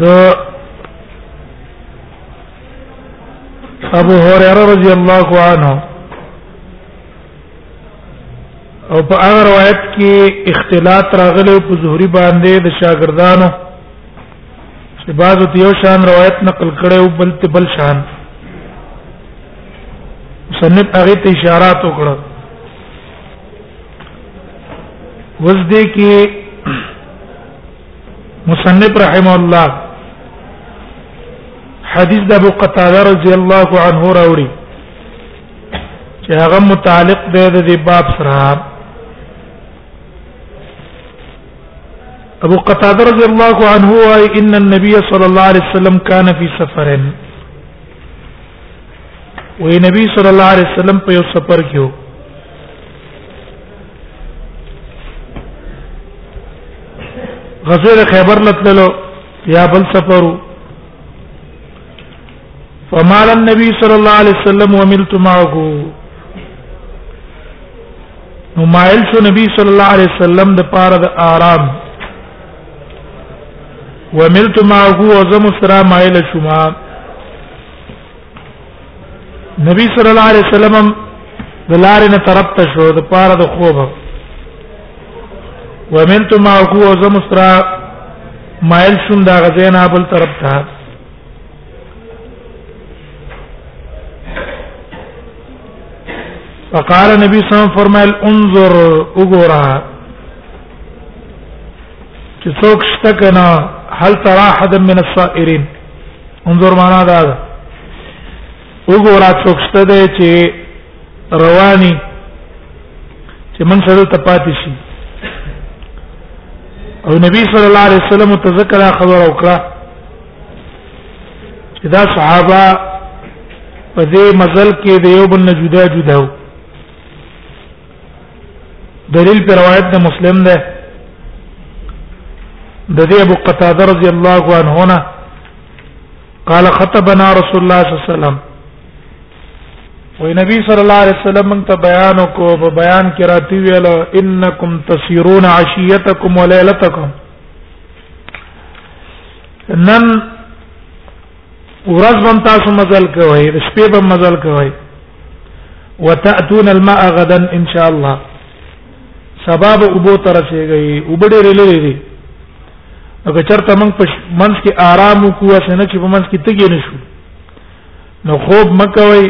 د ابو هريره رضی الله عنه او په هغه روایت کې اختلاط راغلی په زهري باندې د شاګردانو چې بعضو ته یو شان روایت نقل کړي او بل ته بل شان سنت هغه ته اشارات وکړه وزدې کې مصنف رحم الله حدیث د ابو قتاده رضی الله عنه راوړي چې هغه متعلق دی د دې باب سره ابو قتاده رضی الله عنه وايي ان النبي صلى الله عليه وسلم كان في سفر وې نبی صلی الله علیه وسلم په یو سفر کې غزوه د خیبر لتللو یا بل سفرو فمال النبي صلى الله عليه وسلم وملت معه نو مایل شو نبی صلی الله علیه وسلم د پاره د آرام وملت معه وزم سرا مایل شوما نبی صلی الله علیه وسلم د لارې نه طرف ته شو د پاره د خوب ومنت ما کو او زمسترا مایل شوم دا غزینا بل طرف ته فقال نبی صلی الله علیه وسلم فرمایل انظر وګورئ چې څوک شته کنه هل ترى حد من السائرين انظر معنا دا ده وګوره څوک شته دی چې رواني چې من سره ته پاتې شي او نبی صلی الله علیه وسلم تذکر خبر او کړه چې دا صحابه په دې مزل کې د یو بل نه جدا جدا وو دلیل پر روایت د مسلم ده د دې ابو قتاده رضی الله عنه نه قال خطبنا رسول الله صلی الله علیه وسلم وی نبی صلی الله علیه وسلم موږ ته بیان کو په بیان کې راتی ویل انکم تسیرون عشیتکم ولیلتکم نن ورځ هم تاسو مزل کوئ شپې به مزل کوئ وتاتون الماء غدا ان شاء الله سبب ابو ترسیږي وبډې رلې دي اګه چرته من په منځ کې آرام کوو سنه چې په منځ کې تګې نشو نو خوب مکوي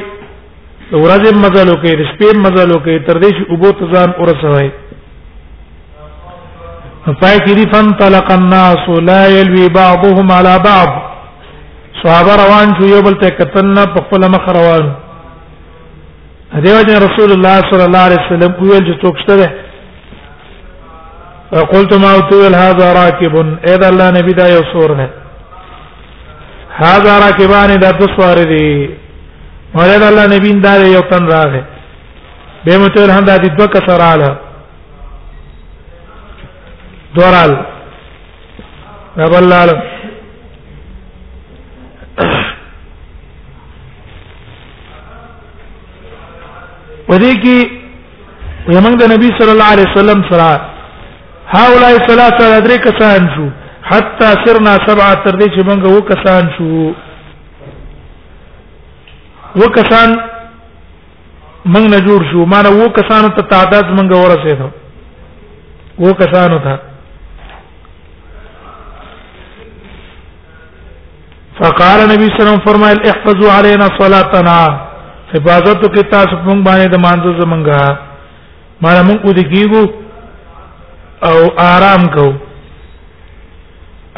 د ورځې مزل وکړي د شپې مزل وکړي تر دې چې ابو تزان ورسوي فای کې دي فن طلق الناس لا يلوي بعضهم على بعض صحابه روان شو یو بل ته کتنه په خپل مخ روان دیو جن رسول الله صلی الله علیه وسلم ویل چې څوک شته قلت ما اوتول هذا راكب اذا الله نبی دا یو سور نه هذا راكبان دا د سوار دي ولید الله نبی دا یو تن راغی به متول هم دا د دوه کسراله دورال ربل العالم ودې کې یمن د نبی صلی الله علیه وسلم سره هاولای ثلاثه درې کسان شو حتا سرنا سبعه تر دې چې موږ و کسان شو و کسان موږ نه جوړ شو مانه وو کسانو ته تعداد موږ ورسېدو وو کسانو ته فقال نبی صلی الله علیه وسلم فرمایل احفظوا علينا صلاتنا حفاظت کی تاسو موږ باندې د مانځو زمونږه مانه موږ کو دي کیګو او آرام کوو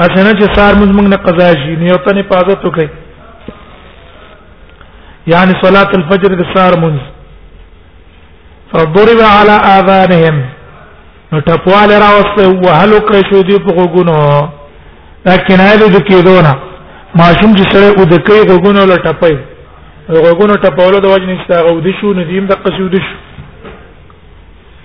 اسنه چې سار موږ موږ نه قضا شي نو یو تنه پازه تو کوي یعنی صلاه الفجر د سار موږ فضرب على اذانهم نو ټپوال راوسته وهل کړی شو دی په غوګونو دا کنایه د کېدو نه ماشوم چې سره او د کوي غوګونو له ټپي غوګونو ټپولو د وجه نشته غو د شو ندیم د قصو د شو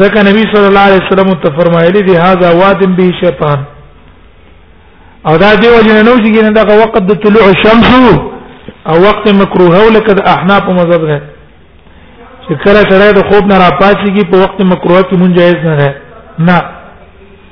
ځکه نبی صلی الله علیه وسلم ته فرمایلی دی هاذا وادم به شیطان او دا دی وجه نه چې نه دا وخت د طلوع الشمس او وخت مکروه او لکه د احناف مذهب ده چې کله سره د خوب نه راپاتېږي په وخت مکروه کې مونږ جایز نه ده نه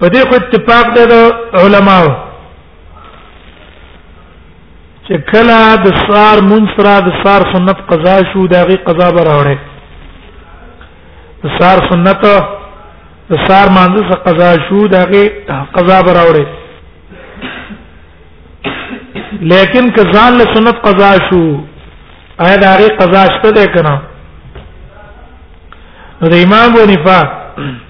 په دې خو اتفاق دی د علماو چې کله د سار منصرا د سار سنت قضا شو د هغه قضا براوړې د سار سنت د سار مانزه څخه قضا شو د هغه قضا براوړې لیکن کزان له سنت قضا شو آیا د هغه قضا شته ده کنه د امام ونیفا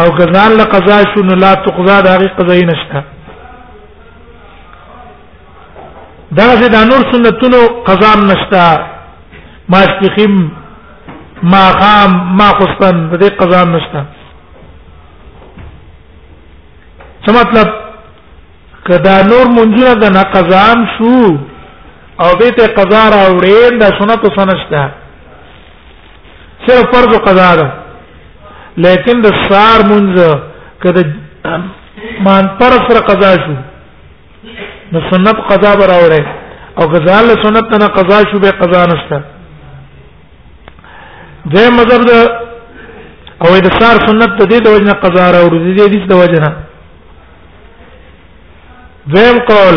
او کزان له قضا شو نو لا تقضا د هغه قضای نشته دا چې د نور سنتونو قضا نشته ماسپخیم ما قام ما خصن د دې قضا نشته څه مطلب کدا نور منځونه د نه قضام شو او به ته قضا راوړې د سنت سنشته صرف فرض قضا ده لیکن د سار منځ کده مان پر سره قضا شو نو سنت قضا براوره او غزال سنت نه قضا شو به قضا نشته زه مذهب د او د سار سنت د دې د وجنه قضا راوړي د دې د وجنه زم قول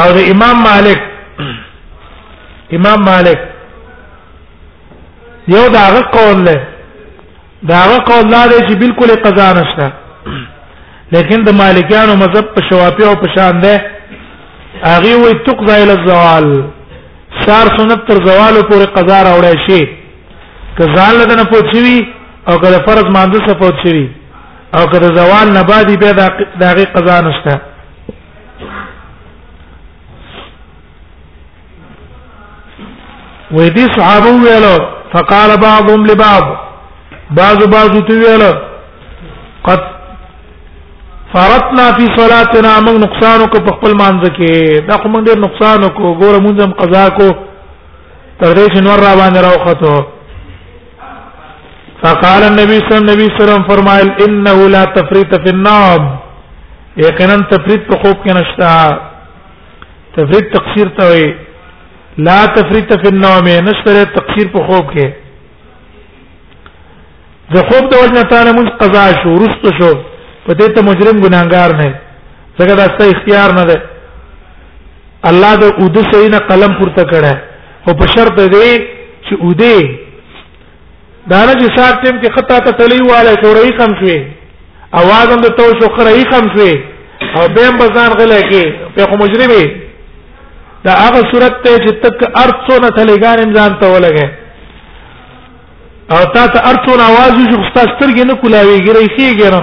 او د امام مالک امام مالک یو دا غ قول له دا غ قول لا دی چې بالکل قضا نشته لیکن د مالکیانو مذهب په شوافی او په شان ده هغه وي تقضا الى الزوال سار سنت تر زوال پورې قضا راوړی شي که ځان لدنه پوښوي او که فرض مانځه څخه پوښوي او که زوال نه بعد به دا غي قضا نشته وې دې صحابه ویلو فقال بعضهم لبعض بعض بعض تو ویلو قد فرطنا فی صلاتنا موږ نقصان کو په خپل مانځ کې دا خو موږ ډیر نقصان کو ګوره موږ هم قضا کو تر دې چې نور را باندې راوخته فقال النبي صلى الله عليه وسلم فرمایل انه لا تفريط في النوم یقینا تفريط په خوب کې نشتا تفريط تقصير ته وي لا تفريط في النوم نشته تقصير په خوب کې د خوب د وجنه تعالی موږ قضا شو رست شو په دې ته مجرم ګناګار نه ځکه دا ست اختیار نه ده الله د اود سینه قلم پورته کړه او په شرط دی چې اودې دا نه چې صاحب تیم کې خطا ته تلی واله کورې کم شوې اواز هم د تو شو خره کم شوې او به هم بزان غلې کې په خو مجرمي دا هغه صورت ته چې تک ارڅو نه تلګان انسان ته ولګي او تا ته ارڅو نه आवाज شو خستا سترګې نه کولاوي ګرې شي ګره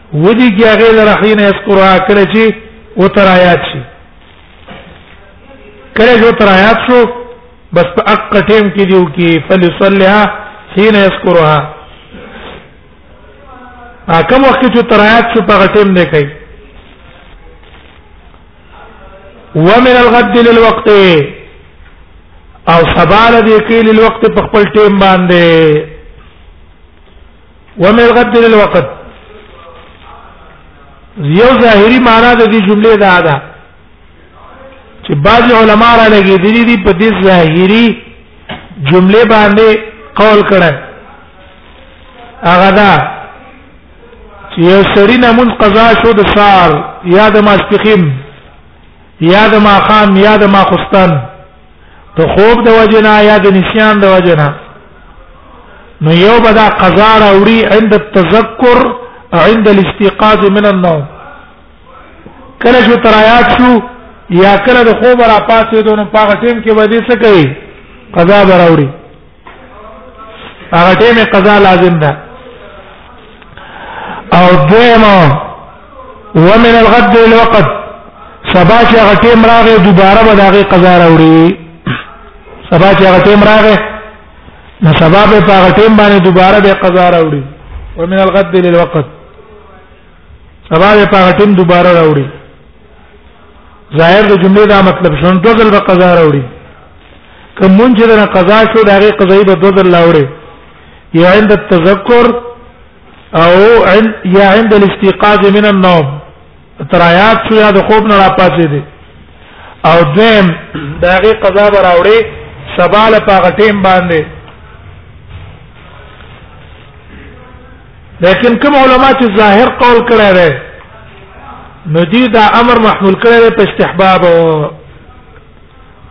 ودی کې هغه لره حين يذكرها کله چې وتر آیات شي کله چې وتر آیات شو بس په اق ټیم کې دیو کې فلصلها حين يذكرها کوم وخت چې تر آیات شو په ټیم نه کوي ومن الغد للوقت او سبال دې کې للوقت په خپل ټیم باندې ومن الغد للوقت یو ظاهری معنا د دې جملې دا ده چې بعض علما را لګي دي دي په دې ظاهری جملې باندې قول کړه هغه دا چې یو سړی نمون قضا شو د سار یا د ماسپخیم یا د ماقام یا د ماخستان ته خوب د وجنا یا د نسیان د وجنا نو یو بدا قضا راوړي عند التذکر عند الاستيقاظ من النوم کله چې ترایات شو یا کله د خوب را پاتې دونه پاغه ټیم کې باندې څه کوي قضا راوړي هغه ټیمه قضا لازم ده او دیمه ومن الغد للوقت سبا چې هغه ټیم راغی دوباره به هغه قضا راوړي سبا چې هغه ټیم راغی نو سبا به هغه ټیم باندې دوباره به قضا راوړي ومن الغد للوقت سبا به په ټیم دوباره راوړي ظاهر د جملې دا مطلب شون دوه ځل به قضا راوړي کوم مونږ چې دا قضا شو دا غي قضایي به دوه ځل راوړي یا عند التذکر او عند یا عند الاستيقاظ من النوم ترایات شو یا د خوب نه را پاتې دي او دیم دا غي قضا به راوړي سبا له پاغه ټیم باندې لیکن کوم علما چې ظاهر قول کړی دی نو دی دا امر محمول کړی دی په استحباب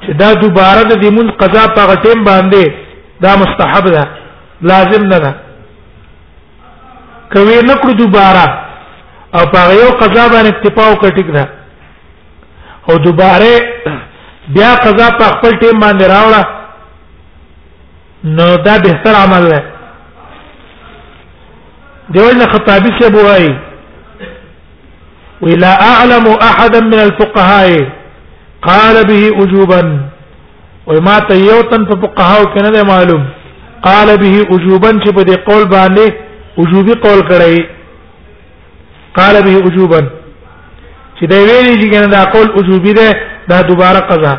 چې دا دوباره د دې مون قضا په غټیم باندې دا مستحب ده لازم نه ده کوي نکړو دوباره او په یو قضا باندې اکتفا وکړه ټیک ده او دوباره بیا قضا په خپل ټیم باندې راوړه نو دا بهتر عمل دی دیوژن خطابی سے بوائی ولا اعلم احدا من الفقهاء قال به وجوبا وما تيوتن فقهاء کنه معلوم قال به وجوبا چې په دې قول باندې وجوبي قول کړی قال به وجوبا چې دا ویلي چې کنه دا قول وجوبي ده دا دوباره قضا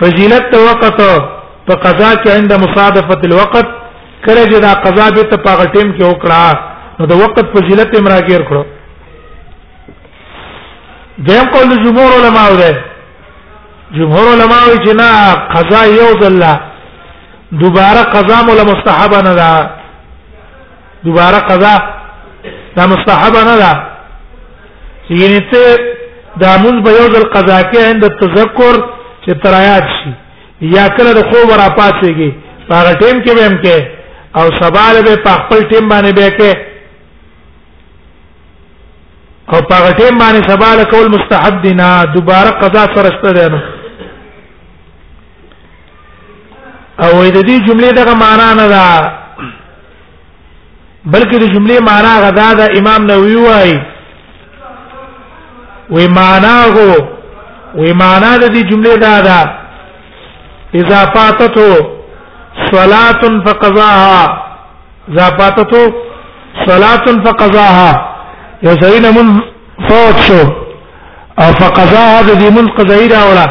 فضیلت وقت په قضا کې عند مصادفه الوقت کله چې دا قضا به ته په ټیم کې وکړه نو د وقت فضیلت هم راګیر کړو دیم قول جمهور علما ده جمهور علما وی چې نه قضا یو ځله دوباره قضا مول مستحب نه ده دوباره قضا دا مستحبه نه ده چې یعنی ته دا مونږ به یو ځل قضا کې عند تذکر چې ترایات شي یا کله د خوب را پاتېږي هغه ټیم کې به هم کې او سبال به په خپل ټیم باندې به کې او په هغه ټیم باندې سبال کول مستحب دي نه دوباره قضا سره شته ده نو او د دې جملې دغه معنا نه ده بلکې د جملې معنا غدا دا امام نووي وايي وې معنا هو وې معنا د دې جملې دا ده اذا فاتته صلاه فقضاها اذا فاتته صلاه فقضاها یو ځای نه مون فوت شو او فقضاها د دې مون قضایي راوړه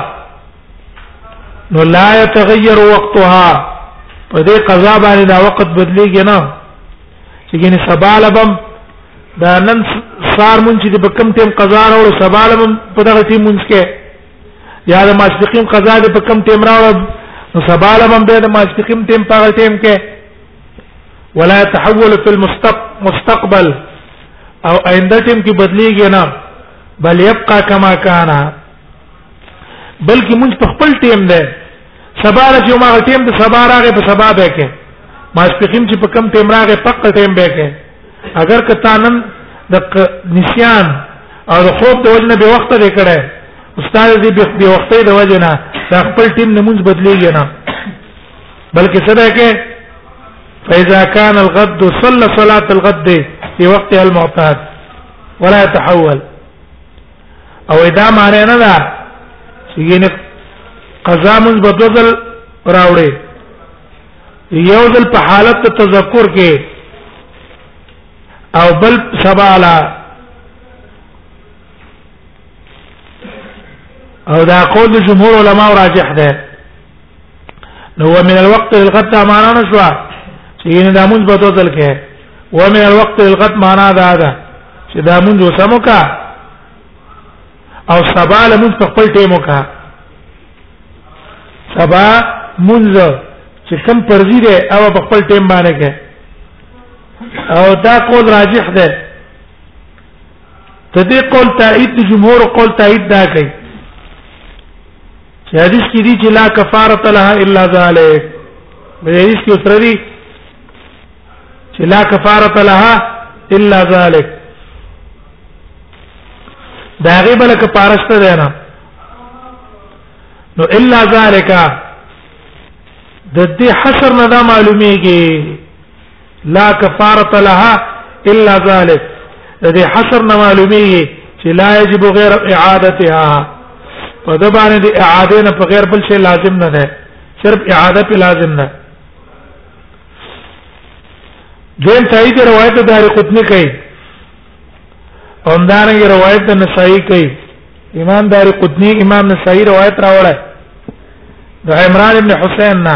نو لا يتغير وقتها په دې قضا باندې دا وخت بدليږي نه چې ګنې سبا لبم دا نن سار مونږ چې په کم ټیم قضا راوړو سبا لبم په دغه ټیم مونږ کې یا د ماسپخیم قضا دې په کم ټیم راوړو نو سبا لبم به د ماسپخیم ټیم په هغه ټیم کې ولا يتحول في المستقبل او آینده ټیم کې بدليږي نه بل يبقى كما كان بلکې مونږ په خپل ټیم ده سبا چې ما ټیم د سبا راغې په سبا به کې ماسپخین چې په کم ټیم راغې پک ټیم به کې اگر که تانن د نسیان او د خوب د وجنه به وخت لري کړه استاد دې به وخت د وجنه د خپل ټیم نمونځ بدلیږي نه بلکې سره کې فاذا كان الغد صلى صلاه الغد في وقتها المعتاد ولا يتحول او دا معنی نه ده چې یعنی قضا مون بدل راوړي یو ځل په حالت تذکر کې او بل سبالا او دا قول جمهور علما راجح ده نو من الوقت للغد معنا نه شو چې ان دا مونږ په توتل کې و من الوقت للغد معنا دا ده چې دا مونږ وسمو کا او سبا له مونږ خپل ټیمو کا سبا مونږ چې کم پرځي ده او په خپل ټیم باندې کې او دا قول راجح ده تدې قول تایید جمهور قول تایید دا کوي چې حدیث کې دي چې لا کفاره لها الا ذلک په حدیث کې سره دي چې لا کفاره لها الا ذلک دا غي بل کفارشته ده نه نو الا ذلک د دې حشر نه دا معلومیږي لا کفاره لها الا ذلك د دې حصر نه معلومیږي چې لا یجب غیر اعادتها په د باندې د اعاده نه په غیر بل شی لازم نه ده صرف اعاده په لازم نه دیم تایید روایت دار قطنی کوي همدارنګه روایت د نسائی کوي امام دار قطنی امام نسائی روایت راوړی د عمران ابن حسین نه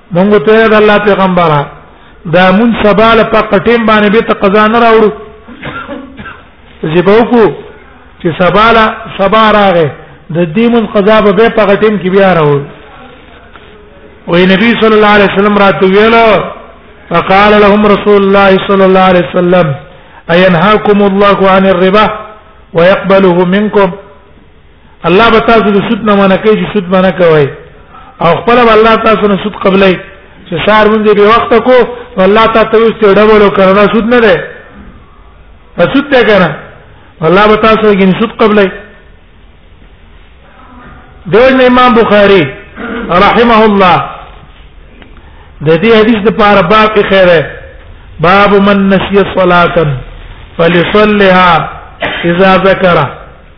مونږ ته د الله پیغمبره دا مون سبا له پخپل ټیم باندې به ته قضا نه راوړو چې به وکړو چې سبا له سبا راغې د دې مون قضا به به پخپل ټیم کې بیا راوړو وې نبی صلی الله علیه وسلم راته ویل فقال لهم رسول الله صلی الله علیه وسلم اينهاكم الله عن الربا ويقبله منكم الله به تاسو د سود نه منع کوي چې سود منع کوي او خپل به الله تاسو نه سود قبلای چې سار مونږ به وخت کو الله تاسو ته یو ډول کرونا سود نه ده پس سود ته کنه الله به تاسو کې سود قبلای دغه امام بخاری رحمه الله د دې حدیث د پاره باب کې خیره باب من نسي صلاه فليصلها اذا ذكره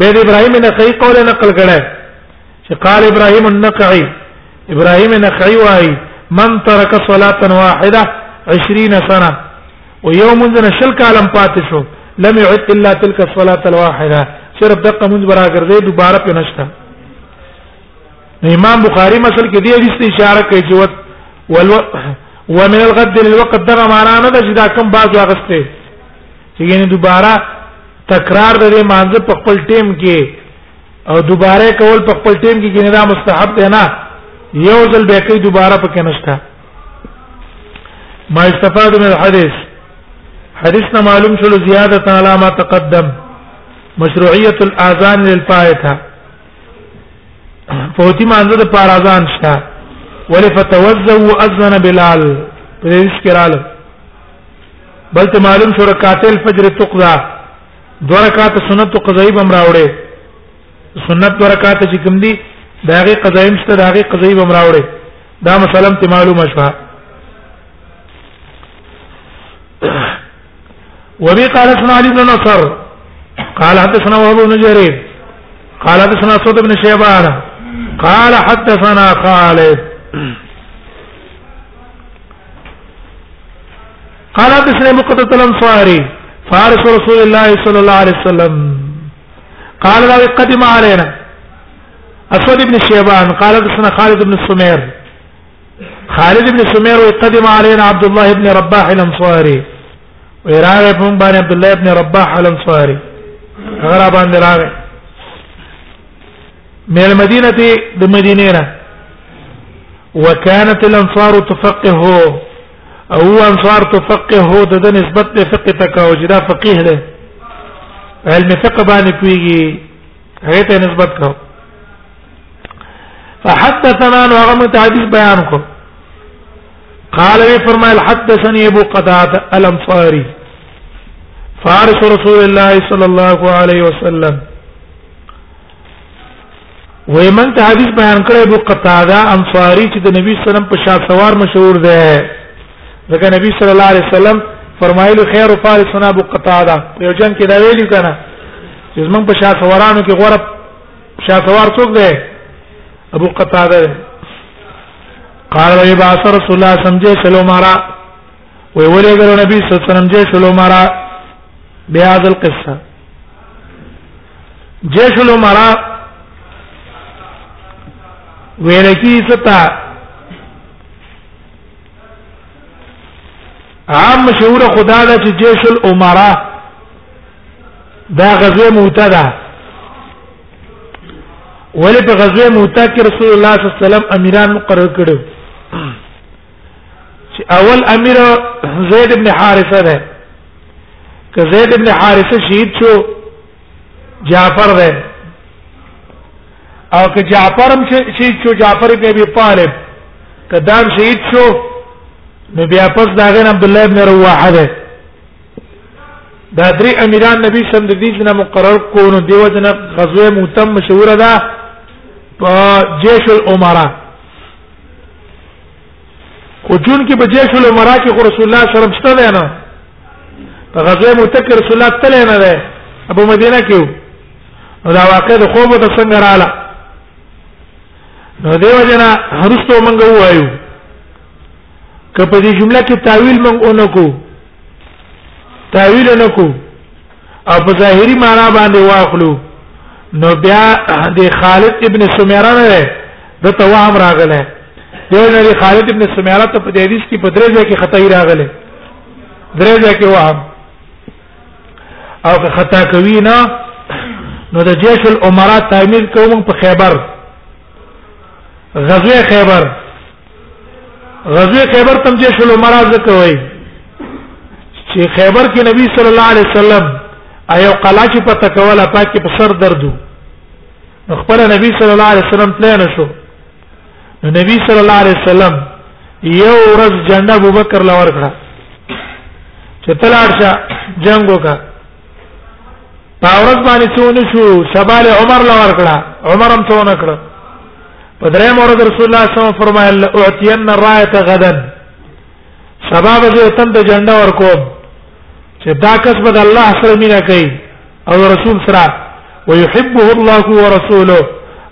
بيد ابراهيم النخعي قول نقل کړه چې قال ابراهيم النخعي ابراهيم النخعي واي من ترك صلاه واحده 20 سنه ويوم ذن شل کالم پاتې شو لم يعد الا تلك الصلاه الواحده صرف دقه منځ برا ګرځي دوباره په نشته امام بخاری مثلا کې دې حدیث اشاره کوي چې ول ومن الغد للوقت دغه معنا نه ده چې دا کم باز واغسته چې یعنی دوباره تکرار د دې مانزه په خپل ټیم کې او دوباره کول په خپل ټیم کې کنه دا مستحب دی نه یو ځل به کوي دوباره پکې نشته ما استفاد من الحديث حدیثنا معلوم شول زیادت علی ما تقدم مشروعیت الاذان للفائته فوتی مانزه د پار اذان شته ولفتوزه واذن بلال په دې ذکر بل ته معلوم شو رکعات الفجر تقضا دو رکعات سنت قضایي بم راوړي سنت دو رکعات چې کوم دي دا غي قضایي مشته دا غي قضایي بم راوړي دا مسلم ته معلومه شوه وبي قال اسمع علي بن نصر قال حدثنا وهب بن جرير قال حدثنا صوت بن شيبان قال حدثنا خالد قال حدثنا مقتدى الانصاري فارس رسول الله صلى الله عليه وسلم قال له قدم علينا اسود بن شيبان قال حدثنا خالد بن السمير خالد بن سمير قدم علينا عبد الله بن رباح الانصاري ويراغب بن بن عبد الله بن رباح الانصاري غرابا دراغ من المدينه د مدینه نه وكانت الانصار تفقه او انصار تفقه د د نسبت له فقه تکاو چې دا فقيه ده علم فقه باندې کوي هغه ته نسبت کو فحدثنا نو هغه مت حدیث بیان کو قال وی فرمایل حدثني ابو قتاده الانصاري فارس رسول الله صلى الله عليه وسلم وې من ته حدیث بیان کړی ابو قتاده انصاری چې د نبی صلی الله علیه وسلم په شا سوار مشهور دی ځکه نبی صلی الله علیه وسلم فرمایلی خیر فارس ابو قتاده یو جنگ کې دا ویلی کنه چې زمون په شا سوارانو کې غوړه شا سوار څوک دی ابو قتاده دی قال وی باث رسول الله سمجه سلو مارا وی ولې ګر نبی صلی الله علیه وسلم جه سلو مارا بهذا القصه جيش الامراء ویل کی ستا عام مشهور خدا ده چې جيش الامراء دا غزوه موته ده ولې په غزوه موته کې رسول الله صلی الله علیه وسلم امیران مقرر کړو چې اول امیر زید ابن حارثه ده که زید ابن حارثه شهید شو جعفر ده او که جعفر هم شهید شو جعفر ابن ابي طالب که دام شهید شو نو بیا پس دا غن عبد الله ابن رواحه ده دا درې امیران نبی سم د دې نه مقرر کو نو دیو جن غزوه موتم مشهور ده په جيش الامراء خو جون کې بجې شو له مراکه خو رسول الله صلی الله علیه وسلم شته دی نه په غزوه متکر رسول الله تل نه دی ابو مدینه کې نو دا واقع د خوب ته څنګه رااله نو دیو جنا هرڅو مونږ وایو کپه دې جمله کې تعویل مونږ اونکو تعویل اونکو او په ظاهري معنا باندې واخلو نو بیا د خالد ابن سمیران نه د توهم راغله یو نه د خالد ابن سمیران ته په حدیث کې په درې ځای کې خطا راغله درې ځای کې وهم او که خطا کوي نه نو د جیش الامارات تعمیر کوم په خیبر غزوه خیبر غزوه خیبر تم چې شلو مرز کوي چې خیبر کې نبی صلی الله علیه وسلم ایو قلا چې پته کوله پاکه په سر دردو خپل نبی صلی الله علیه وسلم تلنه شو نو نبی صلی الله علیه وسلم یو ورځ جنډه ابوبکر لور کړه چې تلار شه جنگ وکړه په ورځ باندې څونه شو سباله عمر لور کړه عمر هم څونه کړه په درې مورد رسول الله صلی الله علیه وسلم فرمایل اعتین رايه غدا سبا به تند جنډه ورکوم چې دا کس به الله سره مینا کوي او رسول سره ويحبه الله ورسوله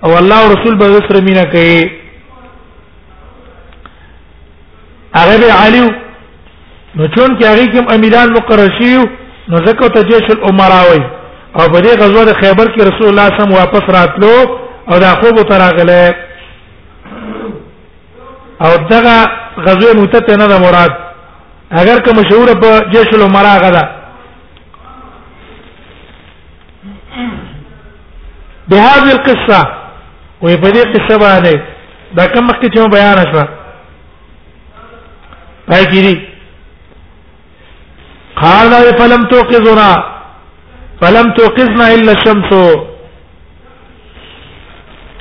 او الله ورسول به سره مینا کوي هغه به عالیو نو چون کې هغه کوم امیران مقرر شیو نو زکه ته جيش الامراء وي او په دې غزوه د خیبر کې رسول الله صلی الله علیه وسلم واپس راتلو او دا خوب تراغله او دغه غزوه متته نه مراد اگر که مشهور په جيش الامراء غدا بهذه القصه وې په دې قصه باندې دا کوم مخکې چې بیان شوه پای کې دي قال فلم توقظنا فلم توقظنا الا الشمس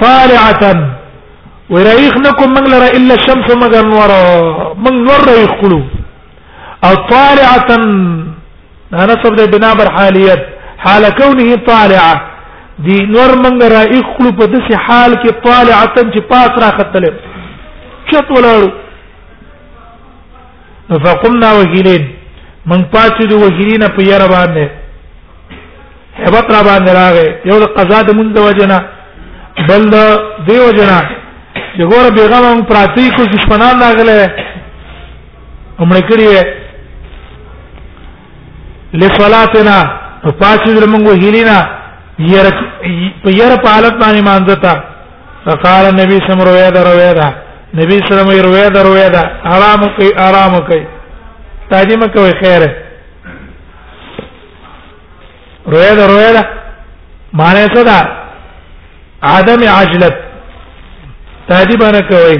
طالعه وريخ نكم من لرا الا الشمس مگر نور من نور ريخ قلوب او طالعه انا صبر بنا بر حالیت حال کونه طالعه دی نور منګ را اخلو په داسې حال کې طالعه چې پاس را ختل چت ولاړو فقمنا وهیلین من پاتې دی وهیلین په یاره باندې هبت را باندې راغې یو د قضا د مونږ د وجنه بل د دیو جنا چې ګوره بیغام پراتی کو دشمنان راغله امړ کړی وې لصلاتنا پاتې درمنګ هیلینا ير په ير په حالت باندې مانځتا فقال النبي صلى الله عليه وسلم رويدا نبی صلی الله علیه وسلم رويدا رويدا آرام کوي آرام کوي تاجمه کوي خیره رويدا رويدا معنی څه ده عدم عجلت تاجمه نه کوي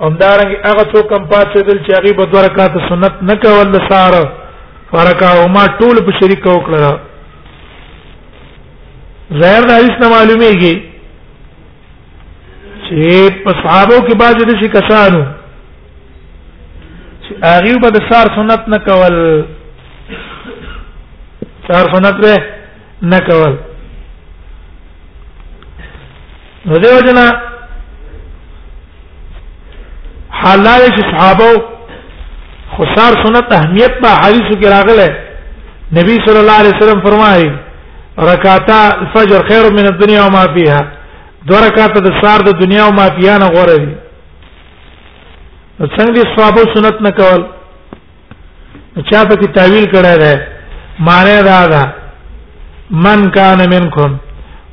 همدارنګه هغه څو کم پاتې دل چې هغه بدو رکعات سنت نه کول د سار فرکاو ما ټول په شریک وکړه ظاهر د حدیث نه معلومیږي چې په صحابه کې بعض د شي کسانو چې هغه به د سار سنت نه کول سار سنت به نه کول نو دیو جنا حالای چې صحابه خسار سنت اهمیت په حدیثو کې راغله نبی صلی الله علیه وسلم فرمایي رکعتا الفجر خیر من الدنيا وما فيها دو رکعات د سار د دنیا او ما فيها نه غوړه دي څنګه دي صحابه سنت نه کول چا په کې تعویل کړی دی معنی دا ده من کان منکم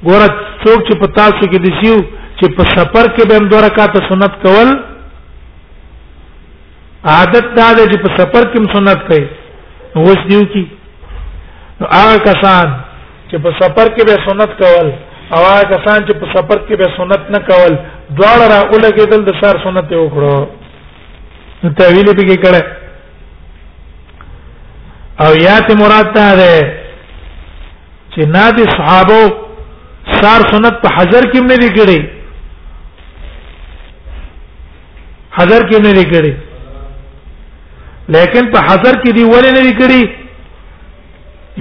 ګور څوک چې په تاسو کې دي شو چې په سفر کې به هم دوه رکعات سنت کول عادت دا ده چې په سفر کې هم سنت کوي اوس دیو کی نو هغه کسان چې په سفر کې به سنت کول او هغه کسان چې په سفر کې به سنت نه کول دواړه را اولګېدل د سار سنت یې وکړو نو تعویل په کې کړه او یات مراد ته ده چې نادي صحابه سار سنت په حجر کې نه دي کړی حجر کې نه دي کړی لیکن په حجر کې دی ولې نه دي کړی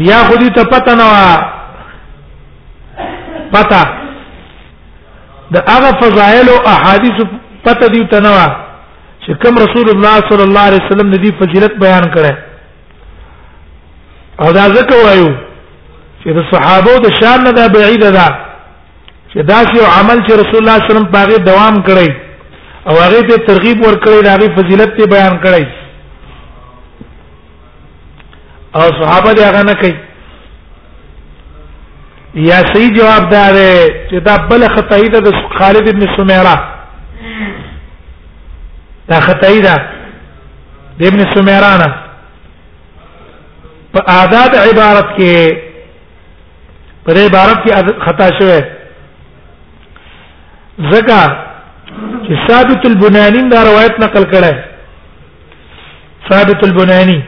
یا خو دې ته پته نه وا پته د هغه فضایل او احادیث پته دی تنوا چې کوم رسول الله صلی الله علیه وسلم د دې فضیلت بیان کړي او دا ځکه وایو چې د صحابه د شان نه دا بعید ده چې دا یو عمل چې رسول الله صلی الله علیه وسلم پاغه دوام کړي او هغه ته ترغیب ورکړي دا غي فضیلت ته بیان کړي او صحابه دا غنه کوي یا صحیح جواب دا دی چې دا بل خدای ده د خالد ابن سمیرا دا خدای ده د ابن سمیرا نه په آداد عبارت کې پر عبارت کې خطا شوه زکا چې ثابت البنانی دا روایت نقل کړه ثابت البنانی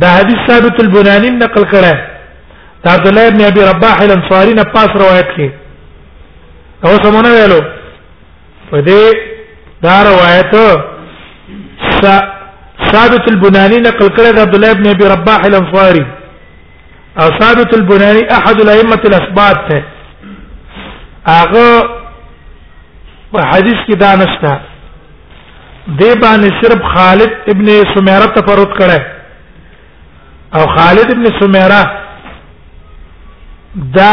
دا حدیث ثابت البناني نقل کړه دا عبد الله ابن ابي رباح الانصاري نه پاس روایت کړي او سمونه ویلو په دې دا روایت ثابت البناني نقل کړه دا عبد الله ابن ابي رباح الانصاري او ثابت البناني احد الائمه الاثبات ته هغه په حدیث کې دا نشته دی باندې صرف خالد ابن سمیره تفرد کړه او خالد ابن سمیره دا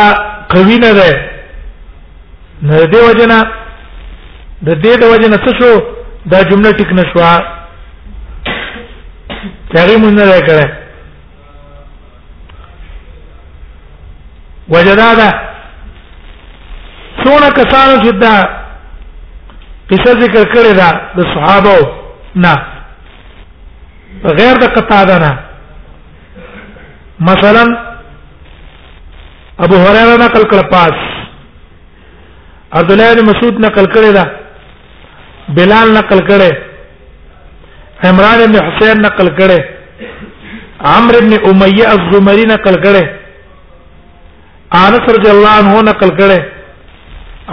قوی نه ده نه دی وجنه د دې د وجنه څه شو دا جمله ټیک نشوه هغه مونږ نه کړه وجدا ده څونه کسانو چې دا قصه ذکر کړې ده د صحابه نه غیر د قتاده نه مثلا ابو هريره نقل کړ پاس عبد الله بن مسعود نقل کړی دا بلال نقل کړی عمران ابن حسین نقل کړي عمرو ابن امیہ الزمری نقل کړي انس رضی الله عنه نقل کړي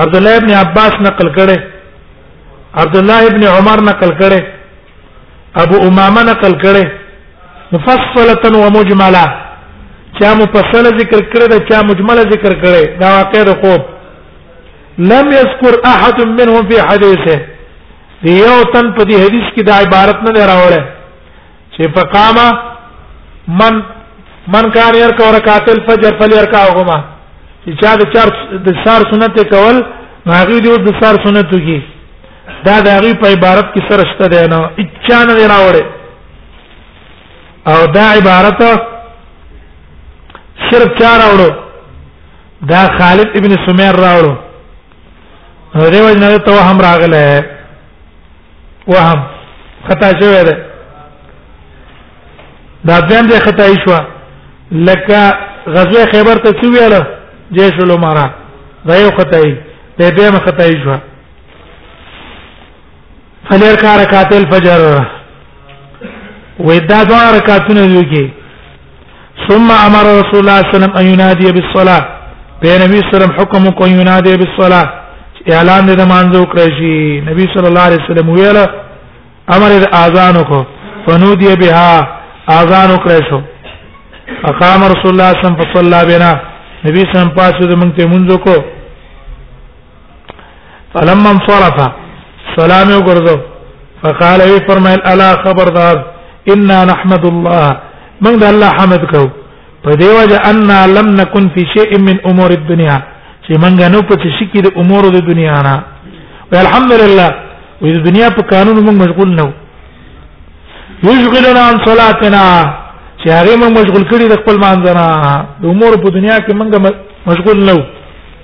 عبد الله ابن عباس نقل کړي عبد الله ابن عمر نقل کړي ابو امامه نقل کړي مفصله ومجمله چا مفصله ذکر کړي دا چا مجمله ذکر کړي دا واقع ده خوب لم يذكر احد منهم في حديثه دی یو تن په دې حدیث کې دا عبارت نه راوړل چې فقاما من من کان يرکع رکعات الفجر فليركعهما چې چا د چار د سار سنت کول هغه دی د سار سنت کی دا د هغه په عبارت کې سره شته دی نو اچا نه راوړل او دا عبارت صرف چار راوړو دا خالد ابن سمیر راوړو دیو جن ته وهم راغله وهم خطا شوی دی دا ځم دې خطا شو لکه غزوه خیبر ته څو ویاله جیش الامارا دا یو خطا دی به به خطا شو فلیر کار کاتل فجر وې دا دوه رکعاتونه دي کې ثم امر رسول الله صلی الله علیه وسلم ان ينادي بالصلاه په نبی صلی الله علیه وسلم حکم کو ينادي بالصلاه اعلان دې مانځو کړی شي نبی صلی الله علیه وسلم ویل امر د اذان کو فنودي بها اذان کړی شو اقام رسول الله صلی الله علیه وسلم فصلى بنا نبی صلی الله علیه وسلم پاسو د مونږ ته مونږ کو فلما انصرف سلام وګرځو فقال وی فرمایل الا خبردار انا نحمد الله من ده الله حمد کو په دی وجه ان لم نكن في شيء من امور الدنيا چې منګه نو په شي کې د امور د دنیا نه والحمد لله وې د دنیا په قانون موږ مشغول نه یشغلنا عن صلاتنا چې هغه موږ مشغول کړي د خپل مانځنه د امور په دنیا کې موږ مشغول نه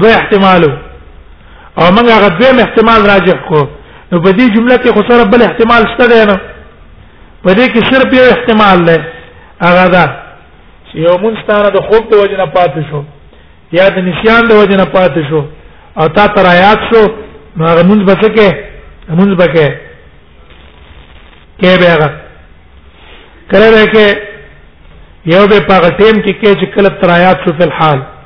دوه احتمالو او موږ هغه دویم احتمال راجح کو نو په دې جمله کې خو سره بل احتمال شته دی نه په دې کې صرف یو احتمال دی هغه دا چې یو مونږ ستاره د خوب د وجنه پاتې شو یا د نسیان د وجنه پاتې شو او تا تر آیات شو نو هغه مونږ بچکه مونږ بکه کې به هغه کړه به کې یو به په ټیم کې کې چې کله تر آیات شو په حال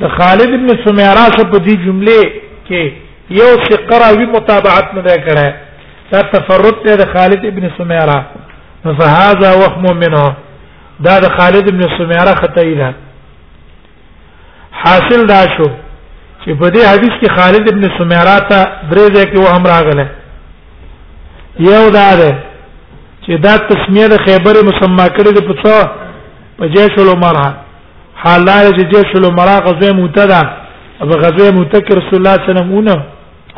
د خالد ابن سمیرا څخه په دې جمله کې یو ثقرا وی متابعت نه کړه دا تفرد ته د خالد ابن سمیرا فهذا وهم منه دا د خالد ابن سمیرا خطای ده حاصل دا شو چې په دې حدیث کې خالد ابن سمیرا ته درې ځای کې وهم راغله یو دا ده چې دا تسمیه د خیبر مسما کړی د پڅو په جیش العمره حال دا چې جيش الامراء غزوه موته ده او غزوه موته کې رسول الله صلی الله علیه وسلم ونه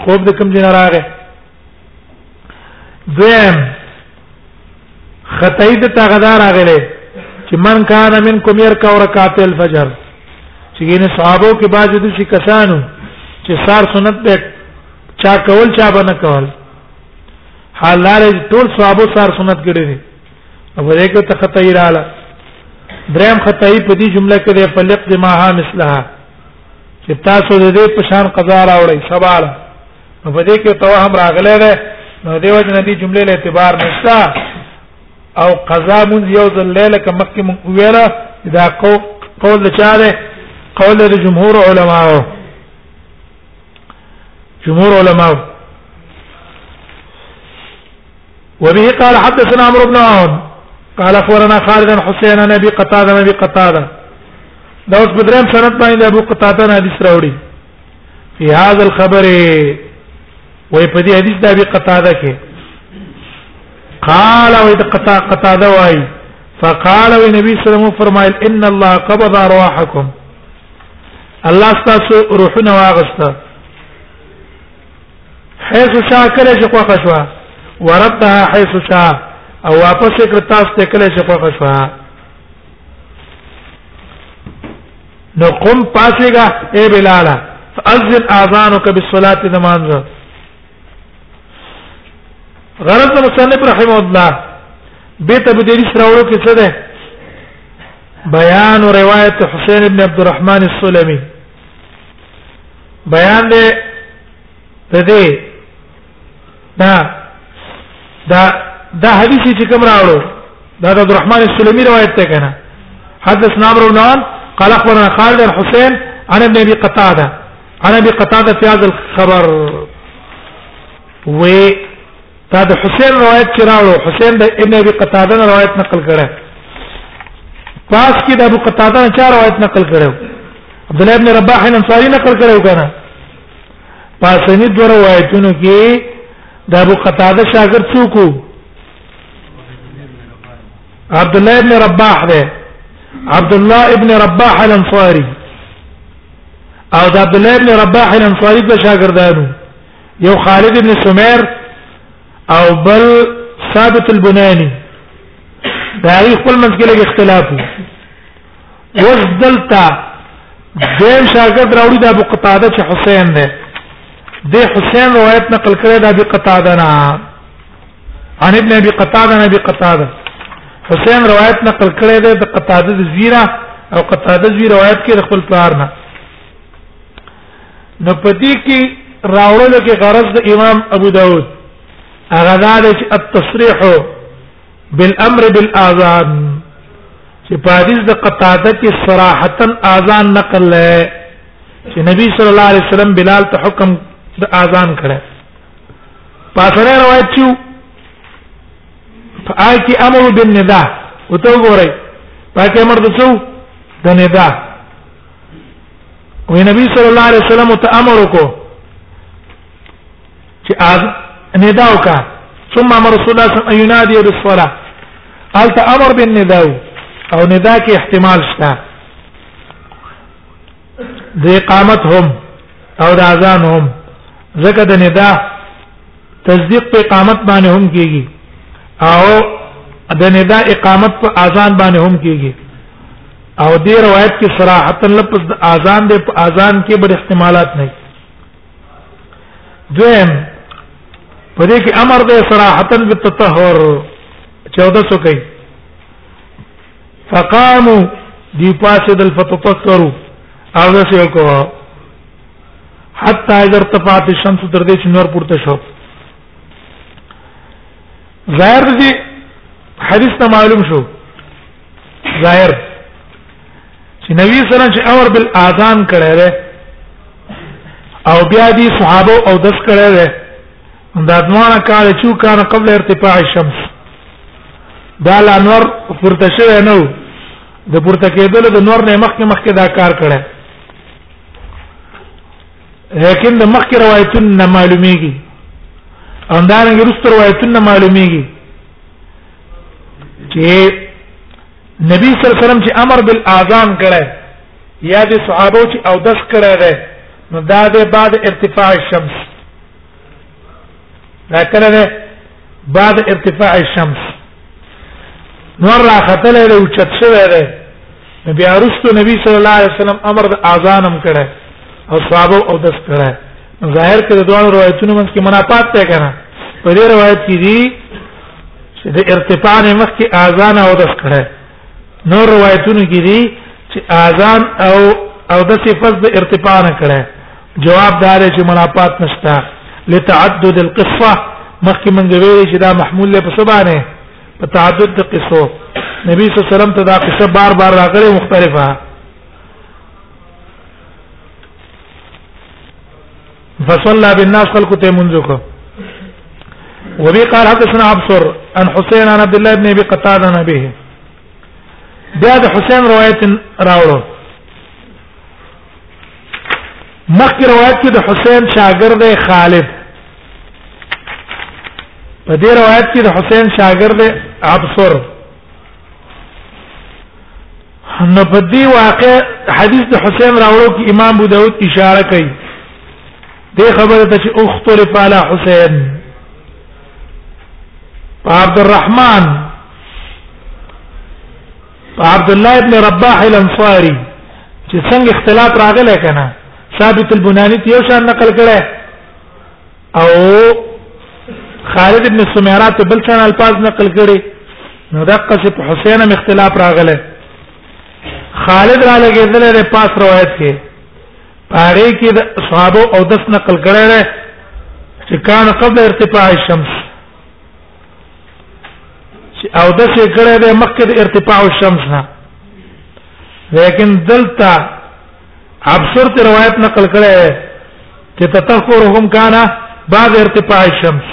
خوب د کوم جن راغې دویم خطای د تغدار راغله چې من کان منکم يرکع رکعات الفجر چې ګینه صحابه کې باج د شي کسانو چې سار سنت به چا کول چا بنه کول حال لاره ټول صحابه سار سنت کړي او په دې کې ته خطا رااله دریم خطا په دې جمله کې د فلق دماها مثلها چې تاسو د دې په شان قضا راوړی سوال نو په دې کې توهم راغلی دی نو دې وجه نه دې جمله له اعتبار نشته او قضا مون یو ځل لیله کم مکه مون ویلا دا کو قول چا ده قول د جمهور علماو جمهور علماو وبه قال حدثنا عمرو بن عون قال اخبرنا خالد بن حسين عن ابي قتاده عن ابي قتاده دا اوس بدرم سند باندې ابو قتاده نه حدیث راوړي في هذا الخبر وې په دې حدیث د ابي قتاده کې قال وې د قتا قتاده وايي فقال وې نبی صلی الله علیه وسلم فرمایل ان الله قبض ارواحکم الله تاسو روحونه واغسته حيث شاء کله چې خوښ شو وردها حيث شاء او واپس کړ تاسو ته کله چې خوښ شو نو قم پاسېګا اے بلالا فاذن اذانك بالصلاه نماز غرض مصنف رحمه الله به تبدیل سره ورو کې څه ده بیان روایت حسین ابن عبد الرحمن السلمي بیان دې ته دې دا دا دا حدیث چې کوم راوړو دا د عبدالرحمن السلمي روایت ته کنه حدثنا عمرو بن عون قال اخبرنا خالد الحسين عن ابن ابي قتاده عن ابي قتاده في هذا الخبر و دا د حسین روایت چې راوړو حسین د ابن ابي قتاده نه روایت نقل کړه پاس کې د ابو قتاده نه چا روایت نقل کړو عبد الله ابن رباح انصاری نقل کړو کنه پاسنی دو روایتونو کې د ابو قتاده شاګرد څوک عبد الله ابن رباح ده عبد الله ابن رباح الانصاري او د عبد الله ابن رباح الانصاري د شاګردانو یو خالد ابن سمیر او بل ثابت البنانی دا هی خپل منځ کې لږ اختلاف وو اوس دلته دیم شاګرد راوړي د ابو قتاده چې حسین دی د حسین روایت نقل کړی د ابي قتاده نه عن ابن ابي قتاده عن ابي قتاده حسین روایت نقل کړی دی د قتاده د زیره او قتاده زی روایت کې خپل پلار نه نو پدې کې راوړل کې غرض د امام ابو داود هغه دا چې التصریح بالامر بالاذان چې په حدیث د قتاده کې صراحتا اذان نقل لای چې نبی صلی الله علیه وسلم بلال ته حکم د اذان کړه پاسره روایت چې په آی کې امر بالنداء وته وګورئ پاکه امر د څو د نداء وی نبی صلی الله علیه وسلم ته امر وکړو چې اذ ندا وکا ثم امر رسول الله صلی الله علیه وسلم ان ينادي بالصلاه قال امر بالندا او ندا کې احتمال شته د اقامت هم او د اذان هم زکه د ندا تصدیق په اقامت باندې هم کیږي او د ندا اقامت په اذان باندې هم کیږي او دې روایت کې صراحتا لفظ د اذان د په اذان کې بل احتمالات نه دویم په دې کې امر د صراحتا بالتطهر 1400 کوي فقاموا دی پاسه دل فتطهروا او څه وکړو حتی اذا ارتفعت الشمس تر دې چې نور پورته شو ظاهر دې حدیث ته معلوم شو ظاهر چې نبی صلی الله علیه وسلم چې امر بالاذان کړی دی او بیا دې صحابه او دس کړی دی دا دمانه کال چې کان قبل ارتفاع الشمس دا لانور پورته شوی نو د پورته کېدل د نور نه مخکې مخکې دا کار کړی لیکن د مخکې روایتونه نه معلومیږي او دا رنګ رست روایتونه معلومیږي چې نبی صلی الله علیه وسلم چې امر بالاذان کړه یا د صحابه چې او دس کړه ده نو دا د بعد ارتفاع الشمس دا کله ده بعد ارتفاع الشمس نور را خطل له اوچت شوی دی نبی ارستو نبی صلی الله علیه وسلم امر د اذان هم کړه او صحابه او دس کړه ظاهر کړه دوه روایتونو منځ کې منافات ته کنه په دې روایت کې دي چې د ارتفاع نه مخکې اذان او دس کړه نور روایتونو کې دي چې اذان او او د صفات د ارتفاع نه کړه جواب دار چې ملاقات نشته لتعدد القصه مخکې من ویل چې دا محمول له سبانه په تعدد د قصو نبی صلی الله علیه وسلم ته دا قصه بار بار راغلي مختلفه فصلى بالناس خلق ته منځوکه وبي قال حدثنا ابصر عن حسين عن عبد الله بن ابي قتاده عن ابيه بیا د حسین روایت راوړو مخکې روایت کې د حسین شاګرد خالد په دې روایت کې د حسین شاګرد ابصر نو په دې واقع حدیث د حسین راوړو کې امام ابو داود اشاره کوي دې خبره ته چې اختر فعلا حسین عبد الرحمن عبد الله ابن رباح الانصاري چې څنګه اختلاف راغلی کنه ثابت البناني یو شان نقل کړي او خالد ابن سمیرات په بل څنګه الفاظ نقل کړي نو دقه چې په حسین هم اختلاف راغله خالد را لګیدل د پاس روایت کې پاره کې د صحابه او دس نقل کړي چې کان قبل ارتفاع الشمس چې او دس یې کړي د مکه د ارتفاع الشمس نه لیکن دلته ابصرت روایت نقل کړي چې تطهرهم کان بعد ارتفاع الشمس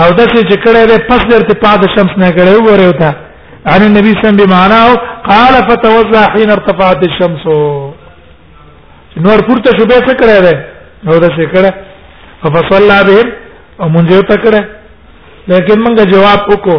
او د څه چې کړه ده پس د ارتفاع د شمس نه کړه وره وتا عن النبي صلی الله علیه وسلم بمعناه قال فتوضا حين ارتفعت الشمس نور پورته شو به څه کړه ده نو د څه کړه فصلى بهم او مونږ یو تکړه لیکن مونږ جواب وکړو